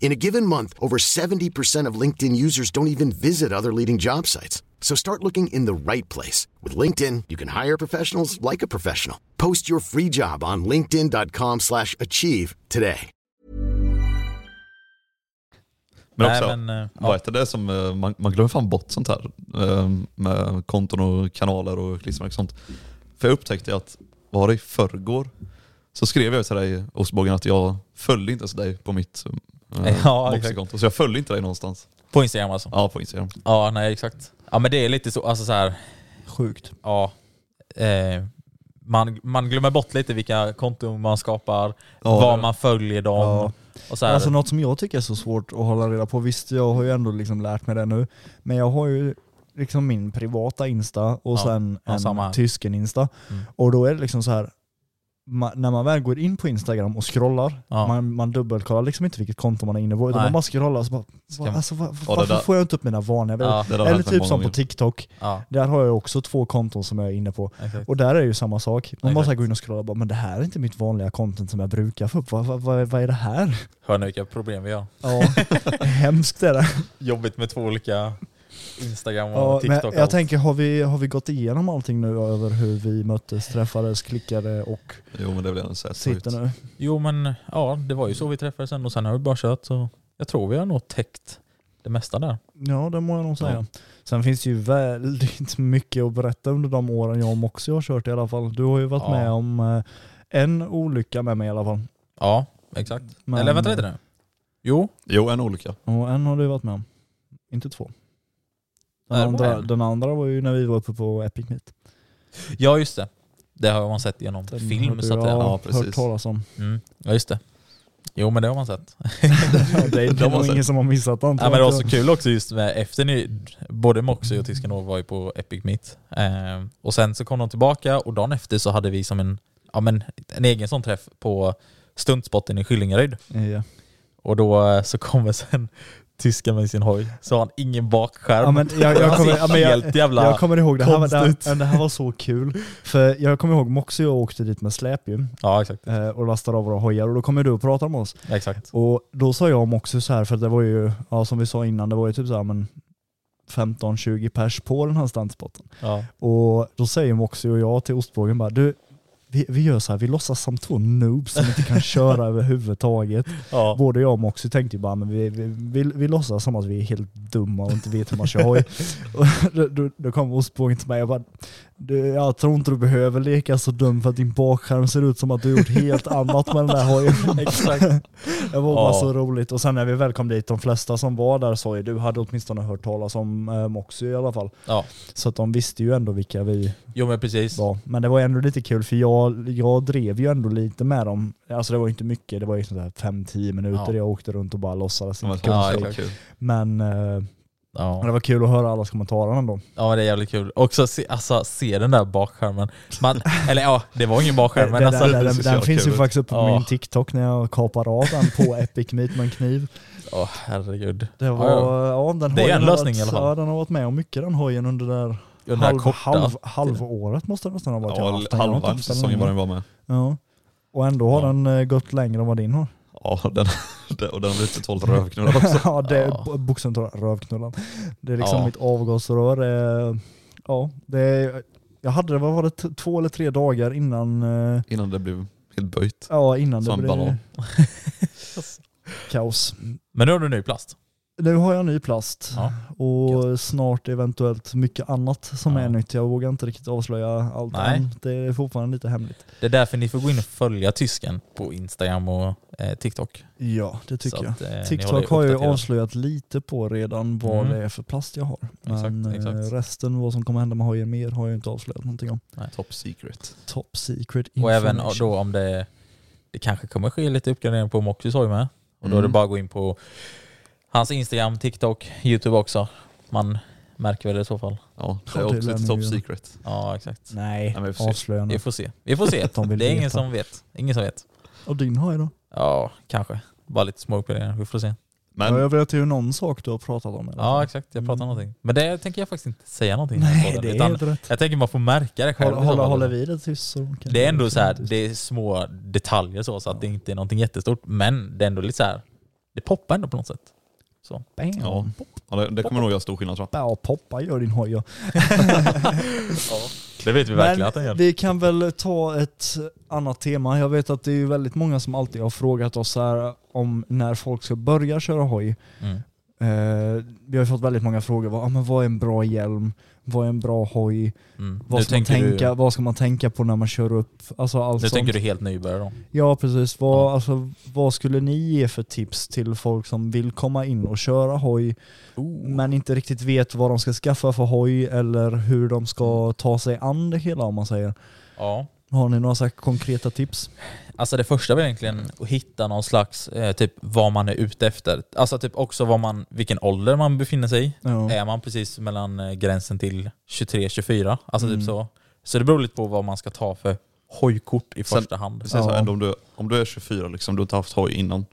In a given month, over 70% of LinkedIn users don't even visit other leading job sites. So start looking in the right place. With LinkedIn, you can hire professionals like a professional. Post your free job on linkedin.com slash achieve today. Men Nej, också, men, eh, vad heter det som, eh, man, man glömmer fan bort sånt här. eh, Med konton och kanaler och klistermärken och sånt. För jag upptäckte att, var det i förrgår? Så skrev jag till dig Ostbågen att jag följde inte ens dig på mitt Ja, Moxie-konto. Så jag följde inte dig någonstans. På Instagram alltså? Ja, på Instagram. Ja, nej exakt. Ja men det är lite så, alltså så här, Sjukt. ja. Eh, man, man glömmer bort lite vilka konton man skapar, Ja, var man följer dem. Ja. Och så här, Alltså något som jag tycker är så svårt att hålla reda på, visst jag har ju ändå liksom lärt mig det nu, men jag har ju liksom min privata Insta och Ja. sen en tysken Insta. Mm. Och då är det liksom så här ma- när man väl går in på Instagram och scrollar, Ja. man, man dubbelkollar liksom inte vilket konto man är inne på, utan Nej. man bara scrollar och så bara, man- alltså, va, Ja, det varför där- får jag inte upp mina vanliga ja, Eller typ som på. TikTok, ja, där har jag också två konton som jag är inne på. exakt. Och där är det ju samma sak. Man bara så här Exakt. går in och scrollar och bara, men det här är inte mitt vanliga content som jag brukar få upp. Vad, vad, vad, vad är det här? Hör ni vilka problem vi har? Ja, hemskt är det. Jobbigt med två olika Instagram och Ja, TikTok. jag allt. tänker, har vi, har vi gått igenom allting nu över hur vi möttes, träffades, klickade och Jo men det nog säga. sitter nu? Jo men ja, det var ju så vi träffades sen och sen har vi bara kört så jag tror vi har nog täckt det mesta där. Ja, det må jag nog säga. Sen finns det ju väldigt mycket att berätta under de åren jag och Moxie har kört i alla fall. Du har ju varit Ja. med om eh, en olycka med mig i alla fall. Ja, exakt. Men- Eller vänta lite nu. Jo, Jo, en olycka. Och en har du varit med om. Inte två. Den, andra, en. den andra var ju när vi var uppe på Epic Meet. ja just det. Det har man sett genom Den film så att säga. Ja, hört talas om. Mm. Ja just det. Jo men det har man sett. det är De nog ingen som har missat den. Ja, men det var jag. så kul också just med efter ni, både Moxie och Tiskanov var ju på Epic Meet. Eh, och sen så kom de tillbaka och dagen efter så hade vi som en, ja, men en egen sån träff på stuntspotten i Skillingaryd. Ja. Och då eh, så kommer sen tyskan med sin hoj, så har han ingen bakskärm. Ja, men jag, jag, kommer, ja, men jag, jävla jag kommer ihåg, det här, var, det, här, det här var så kul. För jag kommer ihåg Moxie och jag åkte dit med släp ju, Ja exakt. eh, och lastade av våra hojar och då kom ju du och pratade med oss. exakt. Och då sa jag och Moxie så här, för det var ju, ja, som vi sa innan, det var ju typ så här, men 15-20 pers på den här standspotten. Ja. Och då säger Moxie och jag till ostbågen bara, du, vi, vi gör så här, vi låtsas som två noobs som inte kan köra överhuvudtaget. Ja. Både jag och Moxie tänkte ju bara, men vi, vi, vi, vi låtsas som att vi är helt dumma och inte vet hur man kör hoj. Då, då, då kom ostbågen till mig och bara, du, jag tror inte du behöver leka så dum för att din bakskärm ser ut som att du gjort helt annat med den där hojen. Exakt. Det var bara Ja. så roligt. Och sen när vi väl kom dit, de flesta som var där sa ju, du hade åtminstone hört talas om eh, Moxie i alla fall. Ja. Så att de visste ju ändå vilka vi Jo men precis. var. Men det var ändå lite kul för jag, jag drev ju ändå lite med dem. Alltså det var inte mycket, det var ju sådär 5-10 minuter Ja. jag åkte runt och bara låtsades. Det var Ja, kul. Men eh, Ja. det var kul att höra allas kommentarer ändå. Ja det är jävligt kul. Också se, alltså, se den där bakskärmen. Man, eller ja, det var ingen bakskärm men den, alltså, den, den, den finns ju faktiskt uppe på Ja. min TikTok när jag kapar av den på Epic Meet med en kniv. åh herregud. Det var, Ja, ja, den Det är en har lösning varit, i alla fall. Ja, den har varit med om mycket den hojen under det där Den där halv, korta halv, halvåret måste det nästan ha varit. Ja, halva säsongen var den var med. Ja. Och ändå har Ja. den eh, gått längre än vad din har. Ja, den, och den har blivit totalt rövknullad också. ja, det är Ja. bokstavligt talat rövknullan. Det är liksom Ja. mitt avgasrör. eh, Ja, det är, jag hade det, vad var det, två eller tre dagar innan, eh, Innan det blev helt böjt. ja, innan det Som blev banan. kaos. Men nu har du ny plast. Nu har jag ny plast Ja. och snart eventuellt mycket annat som Ja. är nytt. Jag vågar inte riktigt avslöja allt Nej. än. Det är fortfarande lite hemligt. Det är därför ni får gå in och följa tysken på Instagram och eh, TikTok. Ja, det tycker Så jag. att, eh, TikTok har jag avslöjat lite på redan vad Mm. det är för plast jag har. Exakt, Men eh, exakt. resten, vad som kommer hända med hojen mer, har jag inte avslöjat någonting om. Top secret. Top secret Och även då om det, det kanske kommer ske lite uppgradering på Moxys hoj med. Och då är det Mm. bara att gå in på hans Instagram, TikTok, YouTube också. Man märker väl det i så fall. Ja, det Ja, är också lite top secret. Ja exakt. Nej, Ja, men vi får se. avslöja nu. Vi får se. Vi får se. De vill det är ingen som vet. Ingen som vet. Och din hoj då? Ja, kanske. Bara lite små uppgraderingar. Vi får se. Men Ja, jag vet ju någon sak du har pratat om. alla Ja exakt, jag pratar Mm. någonting. Men det tänker jag faktiskt inte säga någonting Nej, på det är utan rätt. Jag tänker man får märka det själv. Håller, fall. håller vi det tyst så kan Det är ändå så här, det är små detaljer så, så att det inte är någonting jättestort. Men det är ändå lite så här, det poppar ändå på något sätt. Så. Bam. Ja. ja, det, det kommer nog göra stor skillnad tror jag. Ja, poppa gör din hoj ja. Det vet vi verkligen att den Men gör. vi kan väl ta ett annat tema. Jag vet att det är väldigt många som alltid har frågat oss här om när folk ska börja köra hoj. Mm. Eh, vi har ju fått väldigt många frågor. Vad, ah, men vad är en bra hjälm? Vad är en bra hoj? Mm. Vad ska, man tänka, du, vad ska man tänka på när man kör upp? Alltså allt nu sånt. tänker du helt nybörjare då? Ja precis. Vad, Ja. Alltså, vad skulle ni ge för tips till folk som vill komma in och köra hoj men inte riktigt vet vad de ska skaffa för hoj eller hur de ska ta sig an det hela om man säger. Ja. Har ni några så konkreta tips? Alltså det första var egentligen att hitta någon slags, eh, typ vad man är ute efter. Alltså typ också vad man, vilken ålder man befinner sig i. Ja. Är man precis mellan eh, gränsen till 23-24? Alltså Mm. typ så. Så det beror lite på vad man ska ta för hojkort i Sen- första hand. Här, Ja. ändå om, du, om du är 24, liksom, du har inte haft hoj innan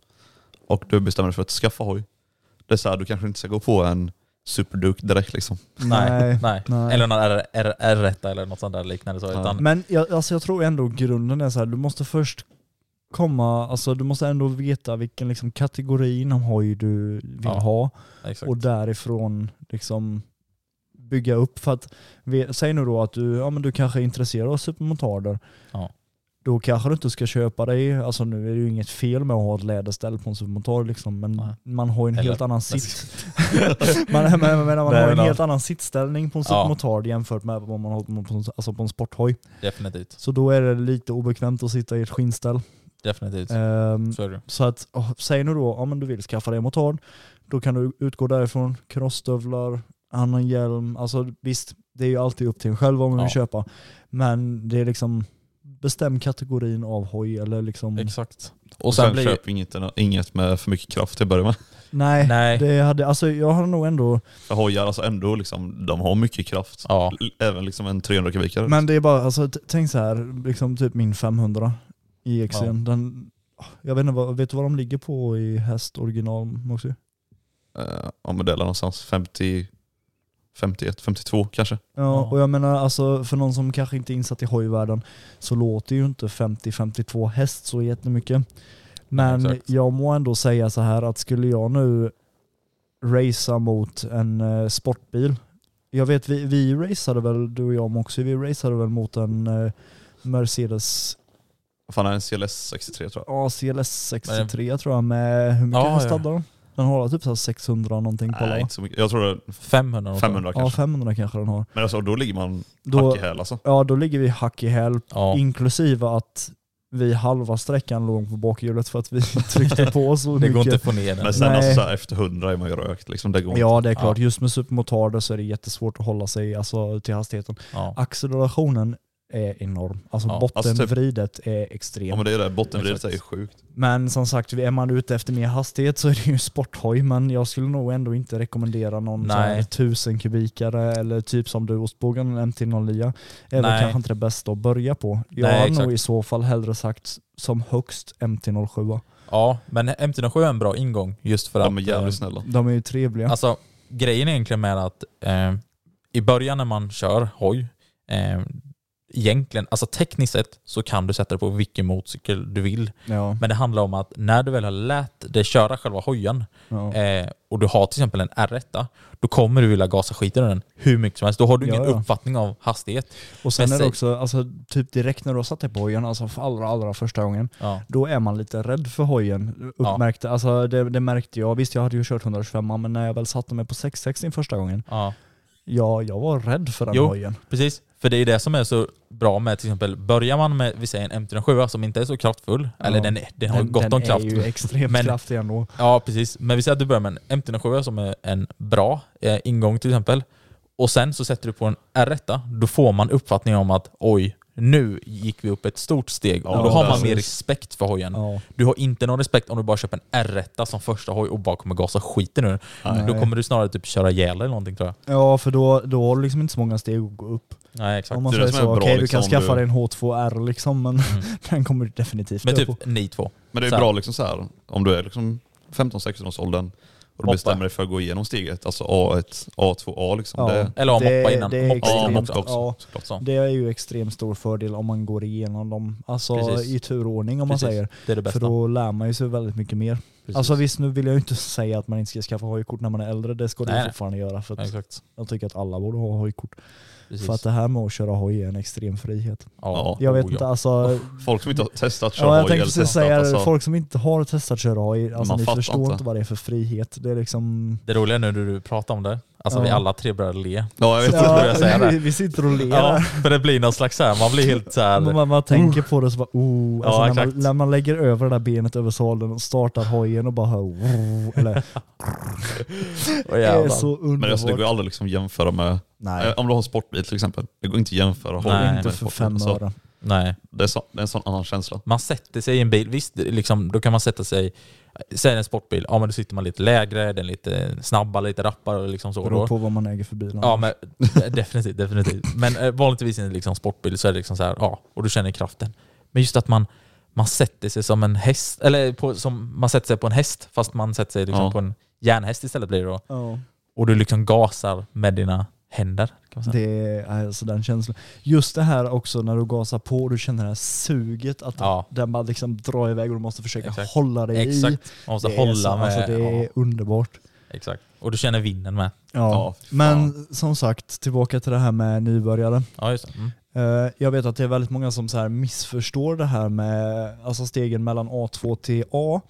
och du bestämmer dig för att skaffa hoj. Det är så här, du kanske inte ska gå på en Superduke direkt liksom. Nej, nej. nej. Eller någon R- R- R1 eller något sånt där liknande. Så. Ja. Utan, Men jag, alltså jag tror ändå grunden är så här, du måste först komma, alltså du måste ändå veta vilken liksom kategori inom hoj du vill Ja, ha exakt. och därifrån liksom bygga upp. För att, säg nu då att du, ja, men du kanske är intresserad av supermotarder. Ja. Då kanske du inte ska köpa dig, alltså nu är det ju inget fel med att ha ett läderställ på en supermotard liksom, men Nej. man har ju en Eller- helt annan sitt. man, men, men, man har en helt annan sittställning på en Ja. supermotard jämfört med vad man har på, en- alltså på en sporthoj. Definitivt. Så då är det lite obekvämt att sitta i ett skinnställ. definitivt. Ehm, Så så att, åh, säg nu då, om du vill skaffa dig en motard, då kan du utgå därifrån, crossstövlar, annan hjälm, alltså visst, det är ju alltid upp till en själv vad man Ja. vill köpa. Men det är liksom, bestäm kategorin av hoj eller liksom, Exakt. Och Och sen, sen blir köp inget, inget med för mycket kraft till att börja med. nej, Nej. det hade, alltså jag har nog ändå, För hojar, alltså ändå liksom, de har mycket kraft. Ja. Även liksom en 300 kubikare. men det är bara, alltså tänk så här, liksom typ min 500 i XC, Ja. den, jag vet inte, vad, vet du vad de ligger på i häst original Moxie? Eh, ja men det är någonstans 50, 51, 52 kanske. Ja, och jag menar alltså för någon som kanske inte är insatt i hojvärlden så låter ju inte 50-52 häst så jättemycket. Men exakt. jag må ändå säga så här att skulle jag nu racea mot en eh, sportbil. Jag vet vi, vi raceade väl, du och jag också, vi raceade väl mot en eh, Mercedes Vad fan är det, en CLS 63 tror jag. ja, CLS 63 tror jag med, hur mycket Ja, hästar ja. hade den? Har typ så här 600 någonting på Nej alla. inte så mycket. Jag tror det är 500 någonting. 500 Ja kanske. 500 kanske den har. Men alltså då ligger man Då, hack i häl alltså. ja då ligger vi hack i häl Ja. Inklusive att vi halva sträckan låg på bakhjulet för att vi tryckte på så Det mycket. går inte att få ner den. Men sen Nej. alltså, så här, efter 100 är man ju rökt liksom. Det går inte. Ja det är klart, Ja. just med supermotarder så är det jättesvårt att hålla sig alltså, till hastigheten. Ja. Accelerationen är enorm. Alltså Ja, bottenvridet är extremt. Ja men det är det, bottenvridet är sjukt. Men som sagt, är man ute efter mer hastighet så är det ju sporthoj. Men jag skulle nog ändå inte rekommendera någon Nej. 1000 kubikare eller typ som du ostbågen, en MT-09. är väl Nej. kanske inte det bästa att börja på. Jag Nej, har exakt. nog i så fall hellre sagt som högst MT-07. ja, men MT-07 är en bra ingång just för att... De är jävligt eh, snälla. De är ju trevliga. Alltså grejen är egentligen med att eh, i början när man kör hoj, eh, egentligen, alltså tekniskt sett så kan du sätta dig på vilken motorcykel du vill. ja, Men det handlar om att när du väl har lärt dig köra själva hojen ja. eh, och du har till exempel en R1, då kommer du vilja gasa skiten ur den hur mycket som helst. Då har du ingen Ja, uppfattning av hastighet. Och sen Men är det också, alltså, typ direkt när du har satt dig på hojen, alltså för allra, allra första gången, då är man lite rädd för hojen. Uppmärkte, alltså, det, det märkte jag. Visst, jag hade ju kört 125 men när jag väl satte mig på 660 första gången, Ja, ja, jag var rädd för den Jo. hojen. precis. För det är det som är så bra med till exempel, börjar man med vi säger en MT-07 som inte är så kraftfull, eller den, är- den har den, gott den om kraft. är ju extremt Men- kraftig ändå. Ja, precis. Men vi säger att du börjar med en MT-07 som är en bra eh, ingång till exempel. Och sen så sätter du på en R1, då får man uppfattningen om att oj, nu gick vi upp ett stort steg. och Ja, då har man mer respekt för hojen. Ja. Du har inte någon respekt om du bara köper en R1 som första hoj och bara kommer gasa skiten ur Nej. Då kommer du snarare typ köra ihjäl eller någonting tror jag. ja, för då, då har du liksom inte så många steg att gå upp. Nej, exakt. Om man säger så, okej du liksom, kan skaffa du- dig en H2R liksom, men den kommer du definitivt Men typ på. ni två. Men det är bra liksom så här, om du är liksom 15-16 års åldern och du Hoppa. bestämmer dig för att gå igenom steget, alltså A1, A2A liksom. Ja. Det, Eller Det- moppa innan. det är Moppa ja, extremt- också. moppa ja. också. Så. Det är ju extremt stor fördel om man går igenom dem, alltså Precis. i turordning om Precis. man säger. Det är det bästa. För då lär man ju sig väldigt mycket mer. Precis. Alltså visst, nu vill jag ju inte säga att man inte ska skaffa hojkort när man är äldre, det ska du fortfarande göra. För att Exakt. jag tycker att alla borde ha hojkort. Precis. För att det här med att köra hoj är en extrem frihet. ja. Jag vet Oh, inte, ja. alltså... Folk som inte har testat att köra Ja, jag hoj tänkte precis testat, säga alltså, folk som inte har testat köra hoj, alltså ni förstår inte. inte vad det är för frihet. Det är liksom... Det roliga nu när du pratar om det, alltså Ja. vi alla tre började le. Ja, jag vet inte. jag säga det. vi, vi sitter och ler. Ja, för det blir någon slags så här, man blir helt så här. Man, man, tänker på det så bara oh, alltså Ja, när, man, när man lägger över det där benet över sadeln och startar hojen och bara hör oh, eller Åh, det är så underbart. Men alltså, det går aldrig liksom jämföra med, Nej, eh, om du har en sportbil till exempel, det går inte att jämföra hoj Nej. inte för fem Alltså, öre. Nej. det, är så, det är en sån annan känsla. Man sätter sig i en bil, visst liksom, då kan man sätta sig, säg en sportbil, ja men då sitter man lite lägre, den är lite snabbare, lite rappare liksom så. Beror på vad man äger för bil. Ja men definitivt, definitivt. Men eh, vanligtvis i en liksom sportbil så är det liksom så här, ja, och du känner kraften. Men just att man, man sätter sig som en häst, eller på, som, man sätter sig på en häst fast man sätter sig liksom Ja. på en järnhäst istället blir det då. Ja. Och du liksom gasar med dina händer. Kan man säga. Det är alltså den känslan. Just det här också när du gasar på och du känner det här suget att Ja. den bara liksom drar iväg och du måste försöka Exakt. hålla dig i. Exakt. Man måste Det är hålla så, med. Alltså det är ja, underbart. exakt. Och du känner vinden med. Ja. Fan. Men som sagt, tillbaka till det här med nybörjare. Ja just. Mm. Eh, Jag vet att det är väldigt många som så här missförstår det här med alltså stegen mellan A2 till A.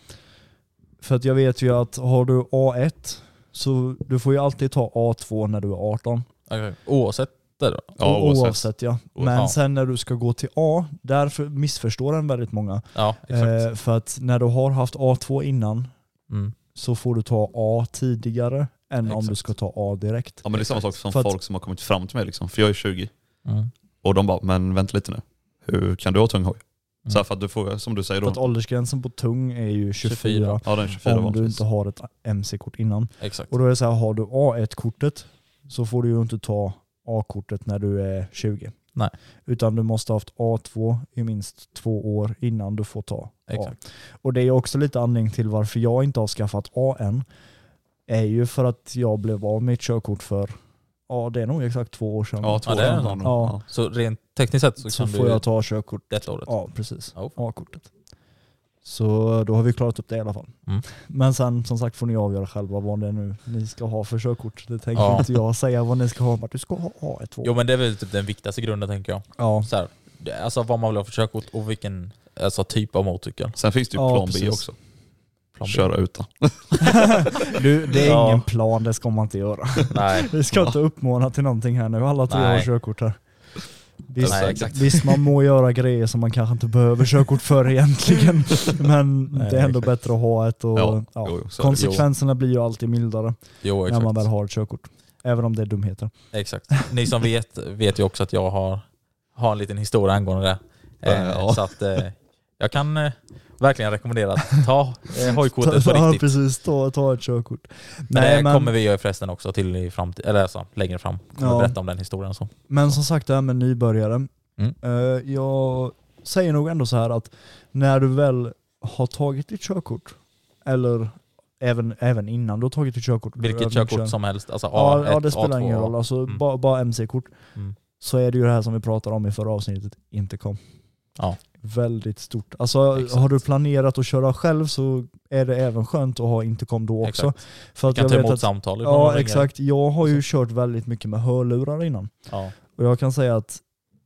För att jag vet ju att har du A1 så du får ju alltid ta A2 när du är 18. Okej. Oavsett då? Ja, oavsett. oavsett ja. Men Ja. sen när du ska gå till A, därför missförstår den väldigt många. Ja, exakt. Eh, för att när du har haft A2 innan Mm. så får du ta A tidigare än om Exakt. du ska ta A direkt. Ja men det är samma sak som För att- folk som har kommit fram till mig liksom, för jag är 20. Mm. Och de bara, men vänta lite nu. Hur kan du ha tung hoj? Mm. Så för att du får, som du säger För att då, åldersgränsen på tung är ju 24, 24. ja den är 24 om du inte har ett MC-kort innan. Exakt. Och då är det så här, har du A1-kortet så får du ju inte ta A-kortet när du är 20. Nej. Utan du måste ha haft A2 i minst två år innan du får ta A. Exakt. Och det är också lite anledning till varför jag inte har skaffat A än. Är ju för att jag blev av med ett körkort för, ja det är nog exakt två år sedan. Ja, två Ja, det är år de. Ja. Ja. Så rent tekniskt sett så, så kan får du jag ta körkort. detta året? Ja, precis. Ja. A-kortet. Så då har vi klarat upp det i alla fall. Mm. Men sen som sagt får ni avgöra själva vad det är nu ni ska ha för körkort. Det tänker Ja. inte jag säga vad ni ska ha, men du ska ha A1. Jo men det är väl typ den viktigaste grunden tänker jag. Ja, Så här, alltså vad man vill ha för körkort och vilken alltså, typ av motorcykel. Sen finns det ju Ja, plan B precis. också. Plan B. Köra utan. du, det är Ja. ingen plan, det ska man inte göra. Nej. Vi ska inte uppmana till någonting här nu, alla tre har körkort här. Visst, Nej, exakt. visst, man må göra grejer som man kanske inte behöver körkort för egentligen, men Nej, det är ändå exakt. bättre att ha ett och Ja, ja, jo, jo, så konsekvenserna blir ju alltid mildare Jo när man väl har ett körkort. Även om det är dumheter. Exakt. Ni som vet vet ju också att jag har, har en liten historia angående det. Eh, Ja. Så att eh, jag kan eh, verkligen rekommendera att ta eh, hojkortet på ja, riktigt. precis. Ta, ta ett körkort. Men det kommer vi ju förresten också till i framtid, eller alltså, längre fram. Kommer Ja. berätta om den historien. Så. men som sagt det här med nybörjare. Mm. Eh, jag säger nog ändå så här att när du väl har tagit ditt körkort, eller även, även innan du har tagit ditt körkort. Vilket körkort som helst. Alltså Ja, A1, ja det spelar A2, ingen roll. Alltså, Mm. bara, bara MC-kort. Mm. Så är det ju det här som vi pratade om i förra avsnittet, intercom. Ja. Väldigt stort. Alltså Exakt. har du planerat att köra själv så är det även skönt att ha intercom då också. Exakt. För Du att kan jag ta vet emot att, samtal Ja ringer. exakt. Jag har ju kört väldigt mycket med hörlurar innan. Ja. Och jag kan säga att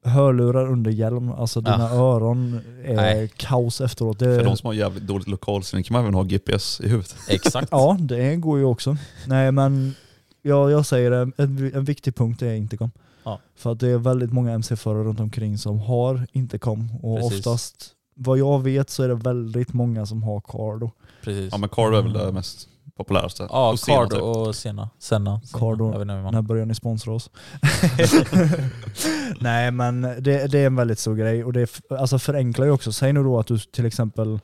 hörlurar under hjälm, alltså dina öron är Nej. kaos efteråt. Det, För de som har jävligt dåligt lokalsinne kan man även ha GPS i huvudet. Exakt. Ja, det går ju också. Nej men jag, jag säger det, en, en viktig punkt är intercom. Ja. För att det är väldigt många MC-förare runt omkring som har intercom och Precis. oftast, vad jag vet så är det väldigt många som har Cardo. Precis. Ja men Cardo är väl det mest populäraste. Ja, Och Sena, Cardo typ. och Sena. Senna. Senna. Cardo. Jag vet inte hur man- När börjar ni sponsra oss? Nej men det, det är en väldigt stor grej och det alltså förenklar ju också. Säg nu då att du till exempel,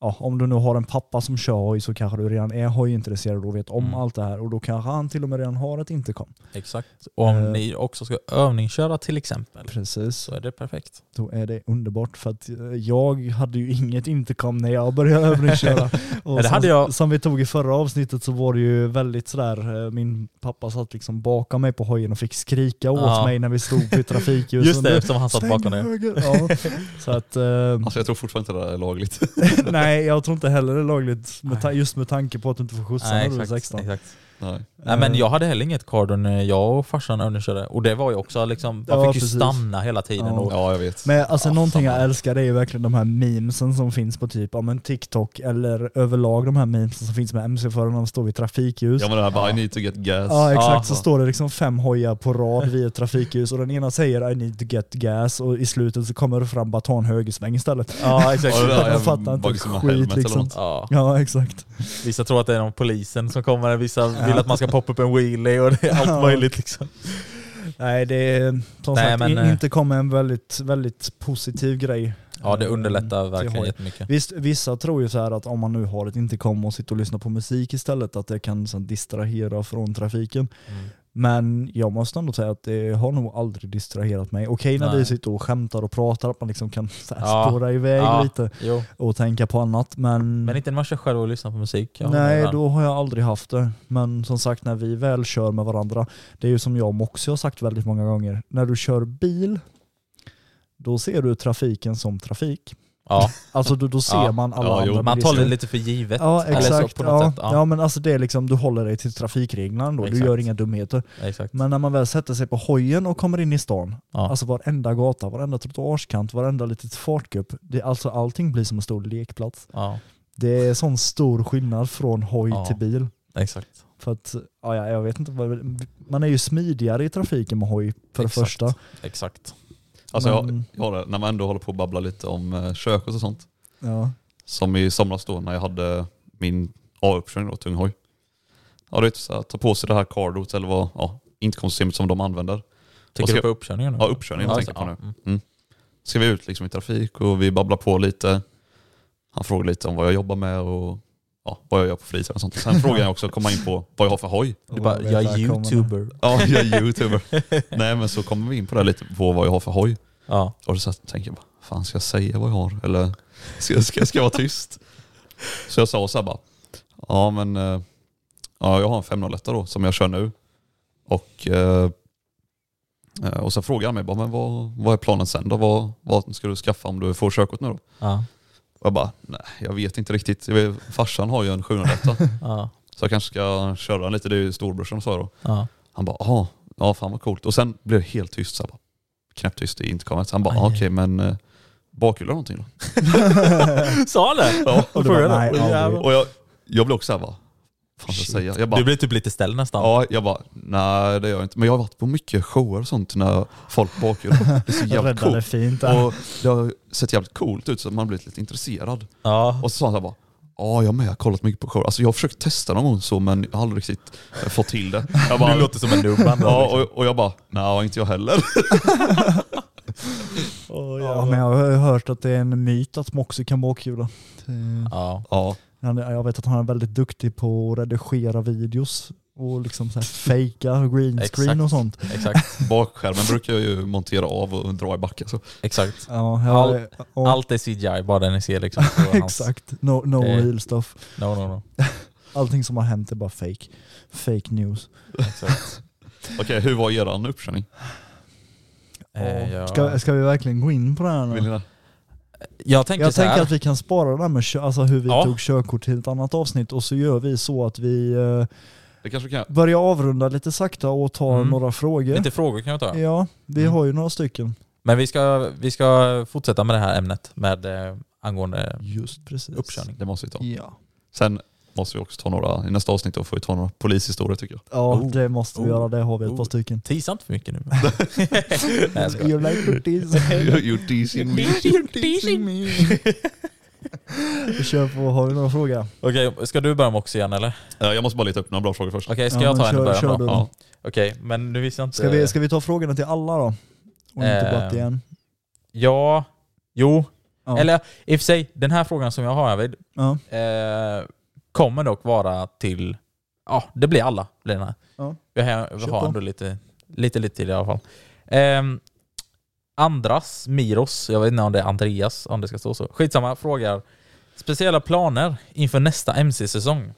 ja, om du nu har en pappa som kör hoj så kanske du redan är hojintresserad och vet om Mm. allt det här och då kanske han till och med redan har ett intercom. Exakt. Och om Eh. ni också ska övningsköra till exempel Precis, så är det perfekt. då är det underbart för att eh, jag hade ju inget intercom när jag började övningsköra. och det som, hade jag. som vi tog i förra avsnittet så var det ju väldigt sådär, eh, min pappa satt liksom bakom mig på hojen och fick skrika åt Ja. mig när vi stod på trafikljuset. Just det, eftersom han satt bakom dig. Ja. Så att, eh, Alltså jag tror fortfarande inte det är lagligt. nej jag tror inte heller det är lagligt, med ta- just med tanke på att du inte får skjutsa Nej, när du är exakt, 16. exakt. Nej. Nej men jag hade heller inget cardo när jag och farsan övningskörde. Och det var ju också liksom, man Ja, fick ju precis. stanna hela tiden. Ja. Och, Ja jag vet. Men alltså Ja, någonting fan. jag älskar det är ju verkligen de här memesen som finns på typ ja, men TikTok eller överlag de här memesen som finns med MC-förarna de står vid trafikljus. Ja men det här bara I need to get gas. Ja exakt, Ja. så står det liksom fem hojar på rad vid ett trafikljus och den ena säger I need to get gas och i slutet så kommer det fram bara ta en högersväng istället. ja exakt. Ja, det där, Jag fattar inte ett skit, helmet eller liksom. något. Ja. Ja exakt. Vissa tror att det är någon polisen som kommer, vissa vill att man ska poppa upp en wheelie och det är allt möjligt liksom. Nej det är som Nej, sagt men, eh, inte kommer en väldigt, väldigt positiv grej. Ja det eh, underlättar verkligen jättemycket. Visst, vissa tror ju så här att om man nu har ett intercom och sitter och lyssnar på musik istället, att det kan så, distrahera från trafiken. Mm. Men jag måste ändå säga att det har nog aldrig distraherat mig. Okej när vi Nej. sitter och skämtar och pratar, att man liksom kan så här, Ja. spåra iväg Ja. lite Jo. och tänka på annat. Men, Men inte när man kör själv och lyssnar på musik. Nej, då har jag aldrig haft det. Men som sagt, när vi väl kör med varandra, det är ju som jag och Moxie har sagt väldigt många gånger, när du kör bil, då ser du trafiken som trafik. Ja, Alltså då, då ser Ja. man alla Ja, jo. andra man tar det lite för givet. Ja exakt. ja. sätt. Ja. Ja, men alltså det är liksom, du håller dig till trafikreglerna ändå, du Exakt. gör inga dumheter. exakt. Men när man väl sätter sig på hojen och kommer in i stan, Ja. alltså varenda gata, varenda trottoarskant, varenda litet fartgupp, det, alltså allting blir som en stor lekplats. Det är sån stor skillnad från hoj till bil. exakt. För att, ja, ja, jag vet inte, man är ju smidigare i trafiken med hoj för det Exakt. första. Exakt. Alltså jag, Men- jag det, när man ändå håller på att babbla lite om eh, körkort och sånt. Ja. Som i somras då när jag hade min A-uppkörning tung hoj. Ja du vet, så här, ta på sig det här cardot eller vad, ja, intercomsystemet som de använder. Tänker du jag- på uppkörningen? nu? Ja, uppkörningen Ja, tänker jag på alltså, nu. ja, mm. Ska vi ut liksom i trafik och vi babblar på lite. Han frågar lite om vad jag jobbar med och ja, vad jag gör på fritiden och sånt. Sen frågar jag också komma in på vad jag har för hoj. Du bara, jag är youtuber. Ja, jag är youtuber. Nej men så kommer vi in på det lite på vad jag har för hoj. Ja. Och så tänker jag bara, fan ska jag säga vad jag har? Eller ska, ska, ska jag vara tyst? Så jag sa så här bara, ja men eh, ja, jag har en 501 då som jag kör nu. Och, eh, eh, och så frågade han mig, bara, men vad, vad är planen sen då? Vad, vad ska du skaffa om du får körkort nu då? Ja. Och jag bara, nej jag vet inte riktigt. Jag vet, farsan har ju en 701 Ja. så jag kanske ska köra den lite, det är ju storbrorsan sa då. Ja. Han bara, jaha, ja fan vad coolt. Och sen blev det helt tyst, så bara, knäpptyst i intercomet. Han bara, okej men eh, bakhjul eller någonting då? Sa han det? Ja. Och du bara, nej. Och jag, jag blev också såhär, fan ska jag säga? Jag bara, Du blir typ lite ställd nästan. ja, jag bara, nej det gör jag inte. Men jag har varit på mycket shower och sånt när folk bakhjul. Det Jag jävligt coolt. fint där. Och det har sett jävligt coolt ut så man har blivit lite intresserad. Ja. Och så sa han så bara, ja jag med, jag har kollat mycket på shower. Alltså jag har försökt testa någon gång så men jag har aldrig riktigt eh, fått till det. Jag bara, Du låter som en ändå, Ja, liksom. och, och jag bara, nej inte jag heller. Ja, men jag har hört att det är en myt att Moxie kan bakhjula. Ja. Ja, Han Jag vet att han är väldigt duktig på att redigera videos och liksom så här fejka green screen Exakt. och sånt. Exakt. bakskärmen brukar jag ju montera av och dra i backen. Så. Exakt. Ja, jag, All- ja, Allt är CGI, bara den ni ser liksom. Exakt, no, no Det- real stuff. No, no, no. Allting som har hänt är bara fake. Fake news. Exakt. Okej, hur var eran uppkörning? Eh, ja. ska, ska vi verkligen gå in på det här Vill nu? Jag tänker Jag tänker att vi kan spara det här med alltså hur vi Ja. tog körkort till ett annat avsnitt och så gör vi så att vi eh, Det kanske vi kan börjar avrunda lite sakta och tar Mm. några frågor. Lite frågor kan vi ta. Ja, vi Mm. har ju några stycken. Men vi ska, vi ska fortsätta med det här ämnet med eh, angående Just precis. uppkörning. Det måste vi ta. Ja, Sen måste vi också ta några, i nästa avsnitt då får vi ta några polishistorier tycker jag. ja Oh. det måste vi Oh. göra. Det har vi ett par Oh. stycken. Tisa inte för mycket nu. Nej, jag skojar. You like tease. You're teasing me. teasing me. vi kör på, har vi några frågor? Okej, ska du börja med också igen eller? Eh, Jag måste bara leta upp några bra frågor först. Okej, ska Ja, jag ta men en i kör- början kör då? du. Ja. Okej, men nu visste jag inte... Ska vi, ska vi ta frågorna till alla då? Och inte Eh, Blatt igen? Ja, jo. Ja. Eller i och för sig, den här frågan som jag har Arvid, Ja. eh, kommer dock vara till... Ja, det blir alla. Blir den här. Ja. Vi har, vi ändå lite, lite, lite tid i alla fall. Ehm, Andras, Miros, jag vet inte om det är Andreas, om det ska stå så. Skitsamma, frågar speciella planer inför nästa MC-säsong?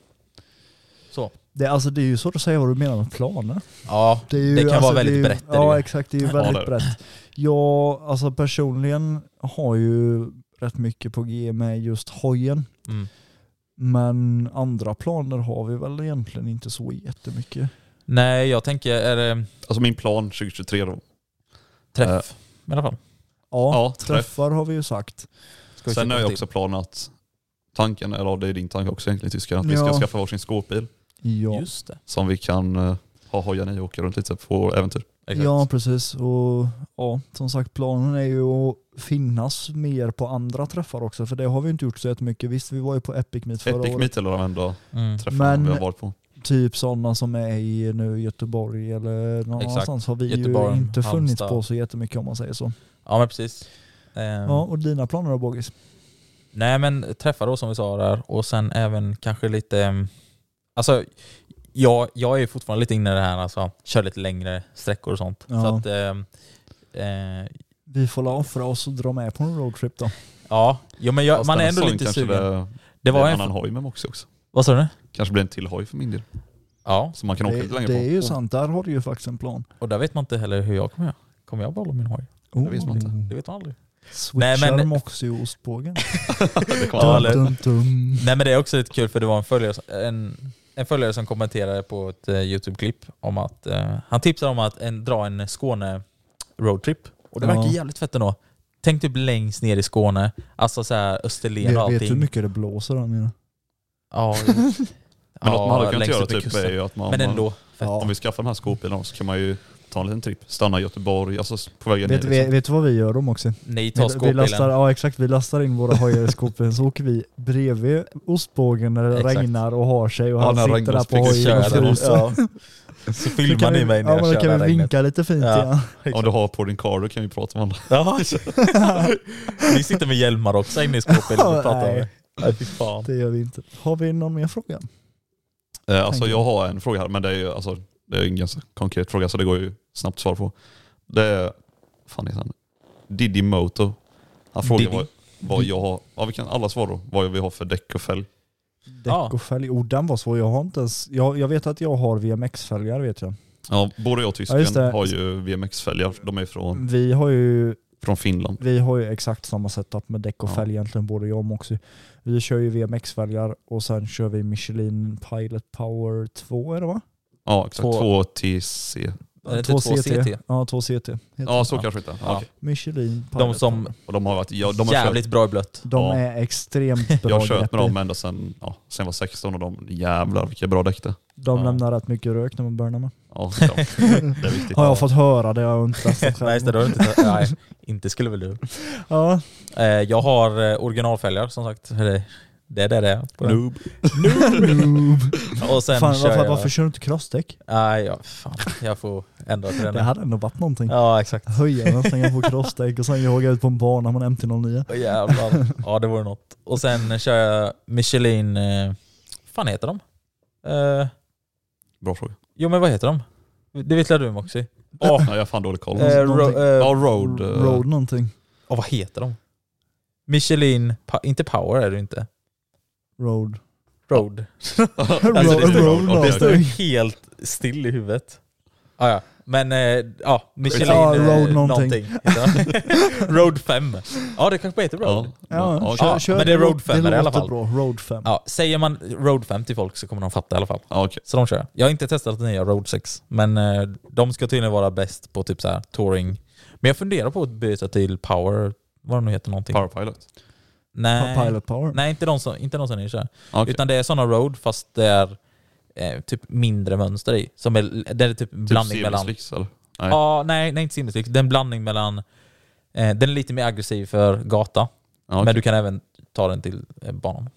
Så. Det, alltså, det är ju svårt att säga vad du menar med planer. Ja, Det, ju, det kan alltså, vara väldigt ju, brett. Ja exakt, det är ju Ja, väldigt det. brett. Jag alltså personligen har ju rätt mycket på G med just hojen. Mm. Men andra planer har vi väl egentligen inte så jättemycket. Nej, jag tänker, är det Alltså min plan 2023 då. träff i alla fall? Ja, Ja, träff. träffar har vi ju sagt. Ska vi Sen har jag också planen att tanken, eller det är din tanke också egentligen tyskar, att vi Ja. ska skaffa varsin skåpbil Ja, Just det. som vi kan eh, ha hojen i och åka runt lite på äventyr. Exakt. ja precis. Och ja, som sagt planen är ju att finnas mer på andra träffar också. För det har vi inte gjort så jättemycket. Visst vi var ju på Epic Meet förra Epic året. Meet eller de enda Mm. träffarna Men- vi har varit på. Typ sådana som är i nu Göteborg eller någon Exakt. annanstans har vi Göteborg, ju inte funnits Halmstad. på så jättemycket om man säger så. Ja men precis. Ehm, Ja, och dina planer då Bogis? Nej men träffa då som vi sa där och sen även kanske lite... ehm, Alltså jag, jag är fortfarande lite inne i det här alltså, kör lite längre sträckor och sånt. Ja. Så att, ehm, eh, Vi får la offra oss och dra med på en roadtrip då. ja, jo, men jag, Fast man är ändå lite sugen. Det, Det, det var en en... annan hoj med Moxie också. Vad sa du? Kanske blir en till hoj för min del. Ja, Så man kan åka Det, lite längre det på. är ju sant, där har du ju faktiskt en plan. och där vet man inte heller hur jag kommer göra. Kommer jag behålla min hoj? Oh, Det vet man inte. Det vet man aldrig. Switchar Nej, men- Moxie och ostbågen. det dum, dum. Nej men det är också lite kul för det var en följare, en, en följare som kommenterade på ett eh, YouTube-klipp om att eh, han tipsade om att en, dra en Skåne roadtrip. Och det Ja. verkar jävligt fett ändå. Tänk typ längst ner i Skåne, alltså så här Österlen och Vet, allting. vet du hur mycket det blåser där nere? Ja, Men något man hade kunnat längst göra upp i typ kusten. är ju att man, Men ändå. Fett. om vi skaffar de här skåpbilarna så kan man ju ta en liten tripp. Stanna i Göteborg, alltså på vägen ner. Vet, vet, Liksom. vet du vad vi gör då också? Ni tar Vi, vi skåpbilen. lastar, ja exakt, vi lastar in våra hojar i skåpen så åker vi bredvid ostbågen när det Exakt. regnar och har sig och Ja, han sitter där på hojen och Kör fryser. Ja. Så filmar ni vi- mig när ja, jag men då kör kan vi regnet. vinka lite fint Ja. ja. Om du har på din car då kan vi prata med andra. Ja, Ni sitter med hjälmar också inne i skåpbilen och pratar Nej. med. Nej fy fan. Det gör vi inte. Har vi någon mer fråga? Eh, alltså jag har en fråga här, men det är ju alltså, det är en ganska konkret fråga så det går ju snabbt att svara på. Det är, fan heter han? Diddy Moto. Han frågar Diddy? vad, vad jag har, ja vi kan alla svara då, vad vi har för däck och fälg. Ja. Däck och fälg. Oh, den var svår. Jag har inte ens... Jag, jag vet att jag har VMX-fälgar vet jag. Ja, både jag och Ja, tysken det. har ju VMX-fälgar, de är från, Vi har ju från Finland. Vi har ju exakt samma setup med däck och Ja. fälg egentligen, både jag och Moxie. Vi kör ju VMX-fälgar och sen kör vi Michelin Pilot Power 2 är det va? Ja exakt, Två- två TC. Två CT? Ja, 2 CT. Ja så kanske inte. Ja. Michelin Pilot De som. Och de har varit, ja, de har jävligt bra i blött. De Ja. är extremt bra jag har kört med dem ända sedan, ja, sen jag var 16 och de, jävlar vilka bra däck det De Ja. lämnar rätt mycket rök när man burnar med. Ja, ja, det är viktigt. Har jag fått höra det, jag inte testat Nej, det, har du inte, nej, inte skulle väl du. Ja, Eh, jag har eh, originalfälgar som sagt. Eller, Det är det det är. på den. Noob. noob. Och sen Fan, kör varför, jag... varför kör du inte crossdäck? Nej, ja, fan. Jag får ändra till den. Det hade ändå varit någonting. Ja, exakt. Höja den, slänga på crossdäck och sen jaga ut på en bana med en MT-09. Åh, jävlar. Ja, det vore något. Och sen kör jag Michelin... Eh, fan heter de? Eh, Bra fråga. jo, men vad heter de? Det vet väl du Moxie? Åh, Ja, jag har fan dålig koll. eh, ro, någonting. eh, ja, Road. eh, Road någonting. åh, vad heter de? Michelin... Pa, inte Power är det inte. Road. Road. alltså, det ja, det Det ju helt still i huvudet. Ah, ja. Men eh, ja, Michelin Ja, eh, Road någonting. road 5. Ja det kanske heter Road. Ja, Ja, kör, kör, men det är Road 5 i alla fall. bra. Road 5. Ja, säger man Road 5 till folk så kommer de fatta i alla fall. ja, okej. Så de kör jag. Jag har inte testat den nya Road 6, men eh, de ska tydligen vara bäst på typ så här touring. Men jag funderar på att byta till Power, vad de nu heter någonting. Power Pilot. Nej, Pilot Power. nej inte de som, inte de som ni kör. Okej. Utan det är sådana Road fast det är eh, typ mindre mönster i. Som är, det är typ en Typ blandning mellan... semislicks, eller? Nej. Ja, nej, nej inte simmerslicks. Det är en blandning mellan... Eh, den är lite mer aggressiv för gata, Ja, okej. men du kan även ta den till eh, banan.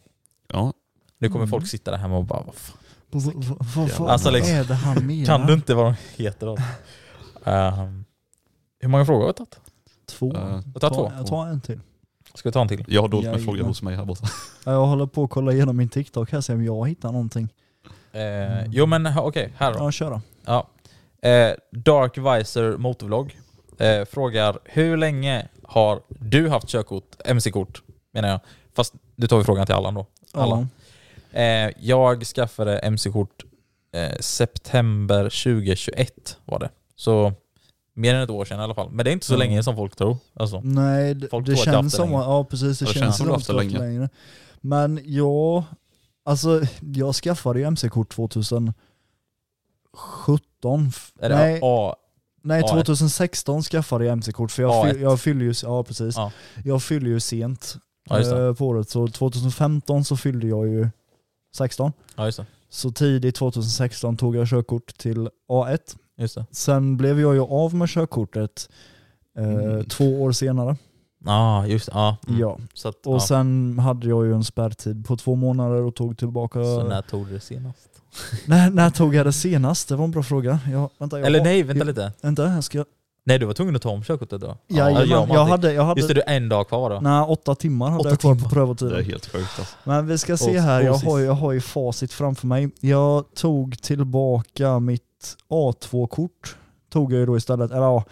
ja. Nu kommer Mm. folk sitta där hemma och bara vad fan, Vad vad- vad fan Alltså, liksom- är det han menar? Kan du inte vad de heter då? Ehm, hur många frågor har vi tagit? Två. Jag tar två. Jag tar en till. Ska vi ta en till? Jag har dolt med frågor hos mig här borta. Ja, Jag håller på att kolla igenom min TikTok här, se om jag hittar någonting. Eh, jo men okej, här då. Ja, kör då. Ja. Eh, Dark Visor motorvlogg eh, frågar hur länge har du haft körkort, mc-kort menar jag. Fast du tar vi frågan till Allan då. Allan. Eh, jag skaffade mc-kort eh, september 2021 var det. Så mer än ett år sedan i alla fall. Men det är inte så Ja. länge som folk tror. Alltså. Nej, det, Folk det tror känns det som länge. att, ja precis, det, Ja, det känns känns som att du det längre. Men jag, alltså jag skaffade ju MC-kort 2017. f- Är det nej, A? nej, A1? 2016 skaffade jag MC-kort för jag, A1. fyll, jag fyllde ju, ja precis. Ja. Jag fyllde ju sent Ja just det. eh, på året, så 2015 så fyllde jag ju 16. Ja, just det. Så tidigt 2016 tog jag körkort till A1. Just det. Sen blev jag ju av med körkortet eh, Mm. två år senare. Ja, just. Ja. Mm. Ja. Så, att, Och ja. sen hade jag ju en spärrtid på två månader och tog tillbaka... så när tog du det senast? när, när tog jag det senast? Det var en bra fråga. Jag, vänta, jag Eller nej, vänta jag, lite. Vänta, jag ska... Nej, du var tvungen att ta om körkortet då? Gör man jag alltid. hade... Jag hade Just det, du en dag kvar då? Nej, åtta timmar hade Åtta jag kvar timmar. på Det är prövotiden. helt sjukt alltså. Men vi ska se här, jag har, jag har ju facit framför mig. Jag tog tillbaka mitt A2-kort. Tog jag ju då istället, eller ja.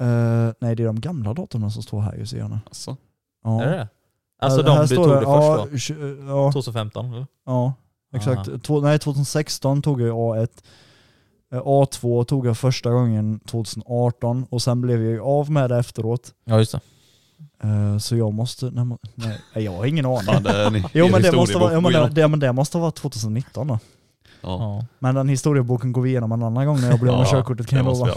Eh, nej det är de gamla datorerna som står här ju ser jag nu. Alltså. Ja. Är det det? Alltså de här du tog det, ja, först då? tj- Ja, 2015 eller? ja exakt. Två, nej 2016 tog jag A1. Eh, A2 tog jag första gången 2018 och sen blev jag ju av med det efteråt. Ja just det. Eh, så jag måste, nej, nej jag har ingen aning. Fan, det är ni, Jo men det måste, vara, ja, men det, det, men det måste ha varit 2019 då. Ja. Men den historieboken går vi igenom en annan gång när jag blir av med körkortet kan det jag lova.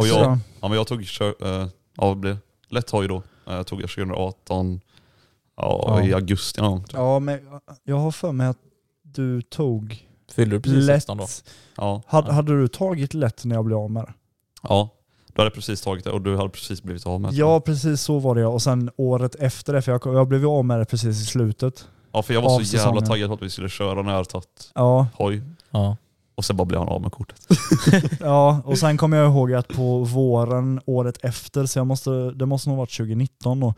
Och jag- ja. Ja men jag tog kör, eh, ja, det blev lätt hoj då. Eh, tog jag 2018, ja, Ja. i augusti någon gång. tror jag. ja men jag har för mig att du tog Fyllde du precis lätt. 16 då? Ja. Hade, hade du tagit lätt när jag blev av med det? ja. Du hade precis tagit det och du hade precis blivit av med det. Ja, precis så var det ja. Och sen året efter det, för jag, jag blev av med det precis i slutet. Ja för jag var Av så jävla taggad på att vi skulle köra när jag hade tagit Ja, hoj. Ja. Och sen bara blev han av med kortet. ja. och sen kommer jag ihåg att på våren året efter, så jag måste, det måste nog varit 2019 då,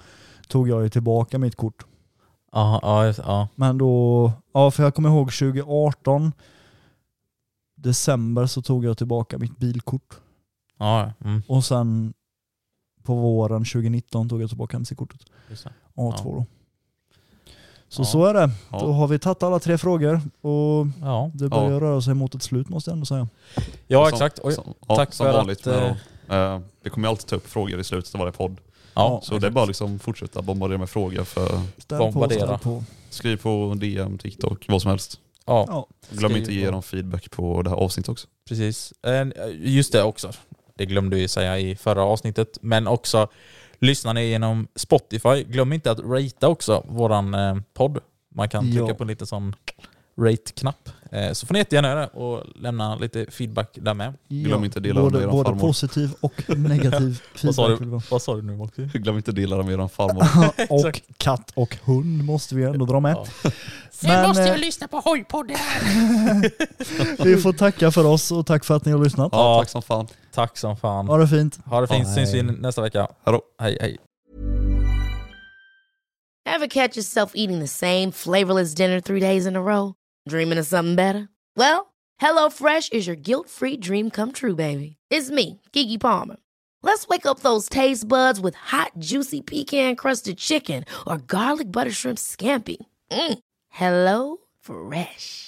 tog jag ju tillbaka mitt kort. Ja, ja, just- ja. Men då, ja för jag kommer ihåg 2018, december så tog jag tillbaka mitt bilkort. ja. Mm. Och sen på våren 2019 tog jag tillbaka MC-kortet. Just det. A2 Ja. då. Så Ja. så är det. Ja. Då har vi tagit alla tre frågor och Ja, det börjar röra sig mot ett slut måste jag ändå säga. ja Som- exakt. Oj. Som, ja, Tack som för vanligt. att, då, eh, vi kommer ju alltid ta upp frågor i slutet av varje podd. Ja, Så det är bara liksom fortsätta bombardera med frågor. För Ställ Bombardera. på. skriv på DM, TikTok, vad som helst. ja. Ja. Glöm Skriv inte ge på- dem feedback på det här avsnittet också. Precis. Eh, Just det också. Det glömde vi säga i förra avsnittet. Men också, lyssnar ni genom Spotify, glöm inte att ratea också våran eh, podd. Man kan trycka Ja. på en liten sån rate-knapp. Eh, Så får ni jättegärna göra det och lämna lite feedback där med. Glöm inte att dela både, med er både farmor. positiv och negativ Vad sa, feedback. jag vad sa du nu Moxie? Glöm inte att dela det med er farmor. och katt och hund måste vi ändå dra med. Ja. Men, måste vi lyssna på Hojpodden! vi får tacka för oss och tack för att ni har lyssnat. Ja, Ja. tack som fan. Tack som fan. Ha det fint. Ha det fint, Hej. syns vi nästa vecka. Hallå. Hej hej. Ever catch yourself eating the same flavorless dinner three days in a row? Dreaming of something better? Well, HelloFresh is your guilt-free dream come true, baby. It's me, Kiki Palmer. Let's wake up those taste buds with hot, juicy pecan-crusted chicken or garlic butter shrimp scampi. Mm. Hello Fresh.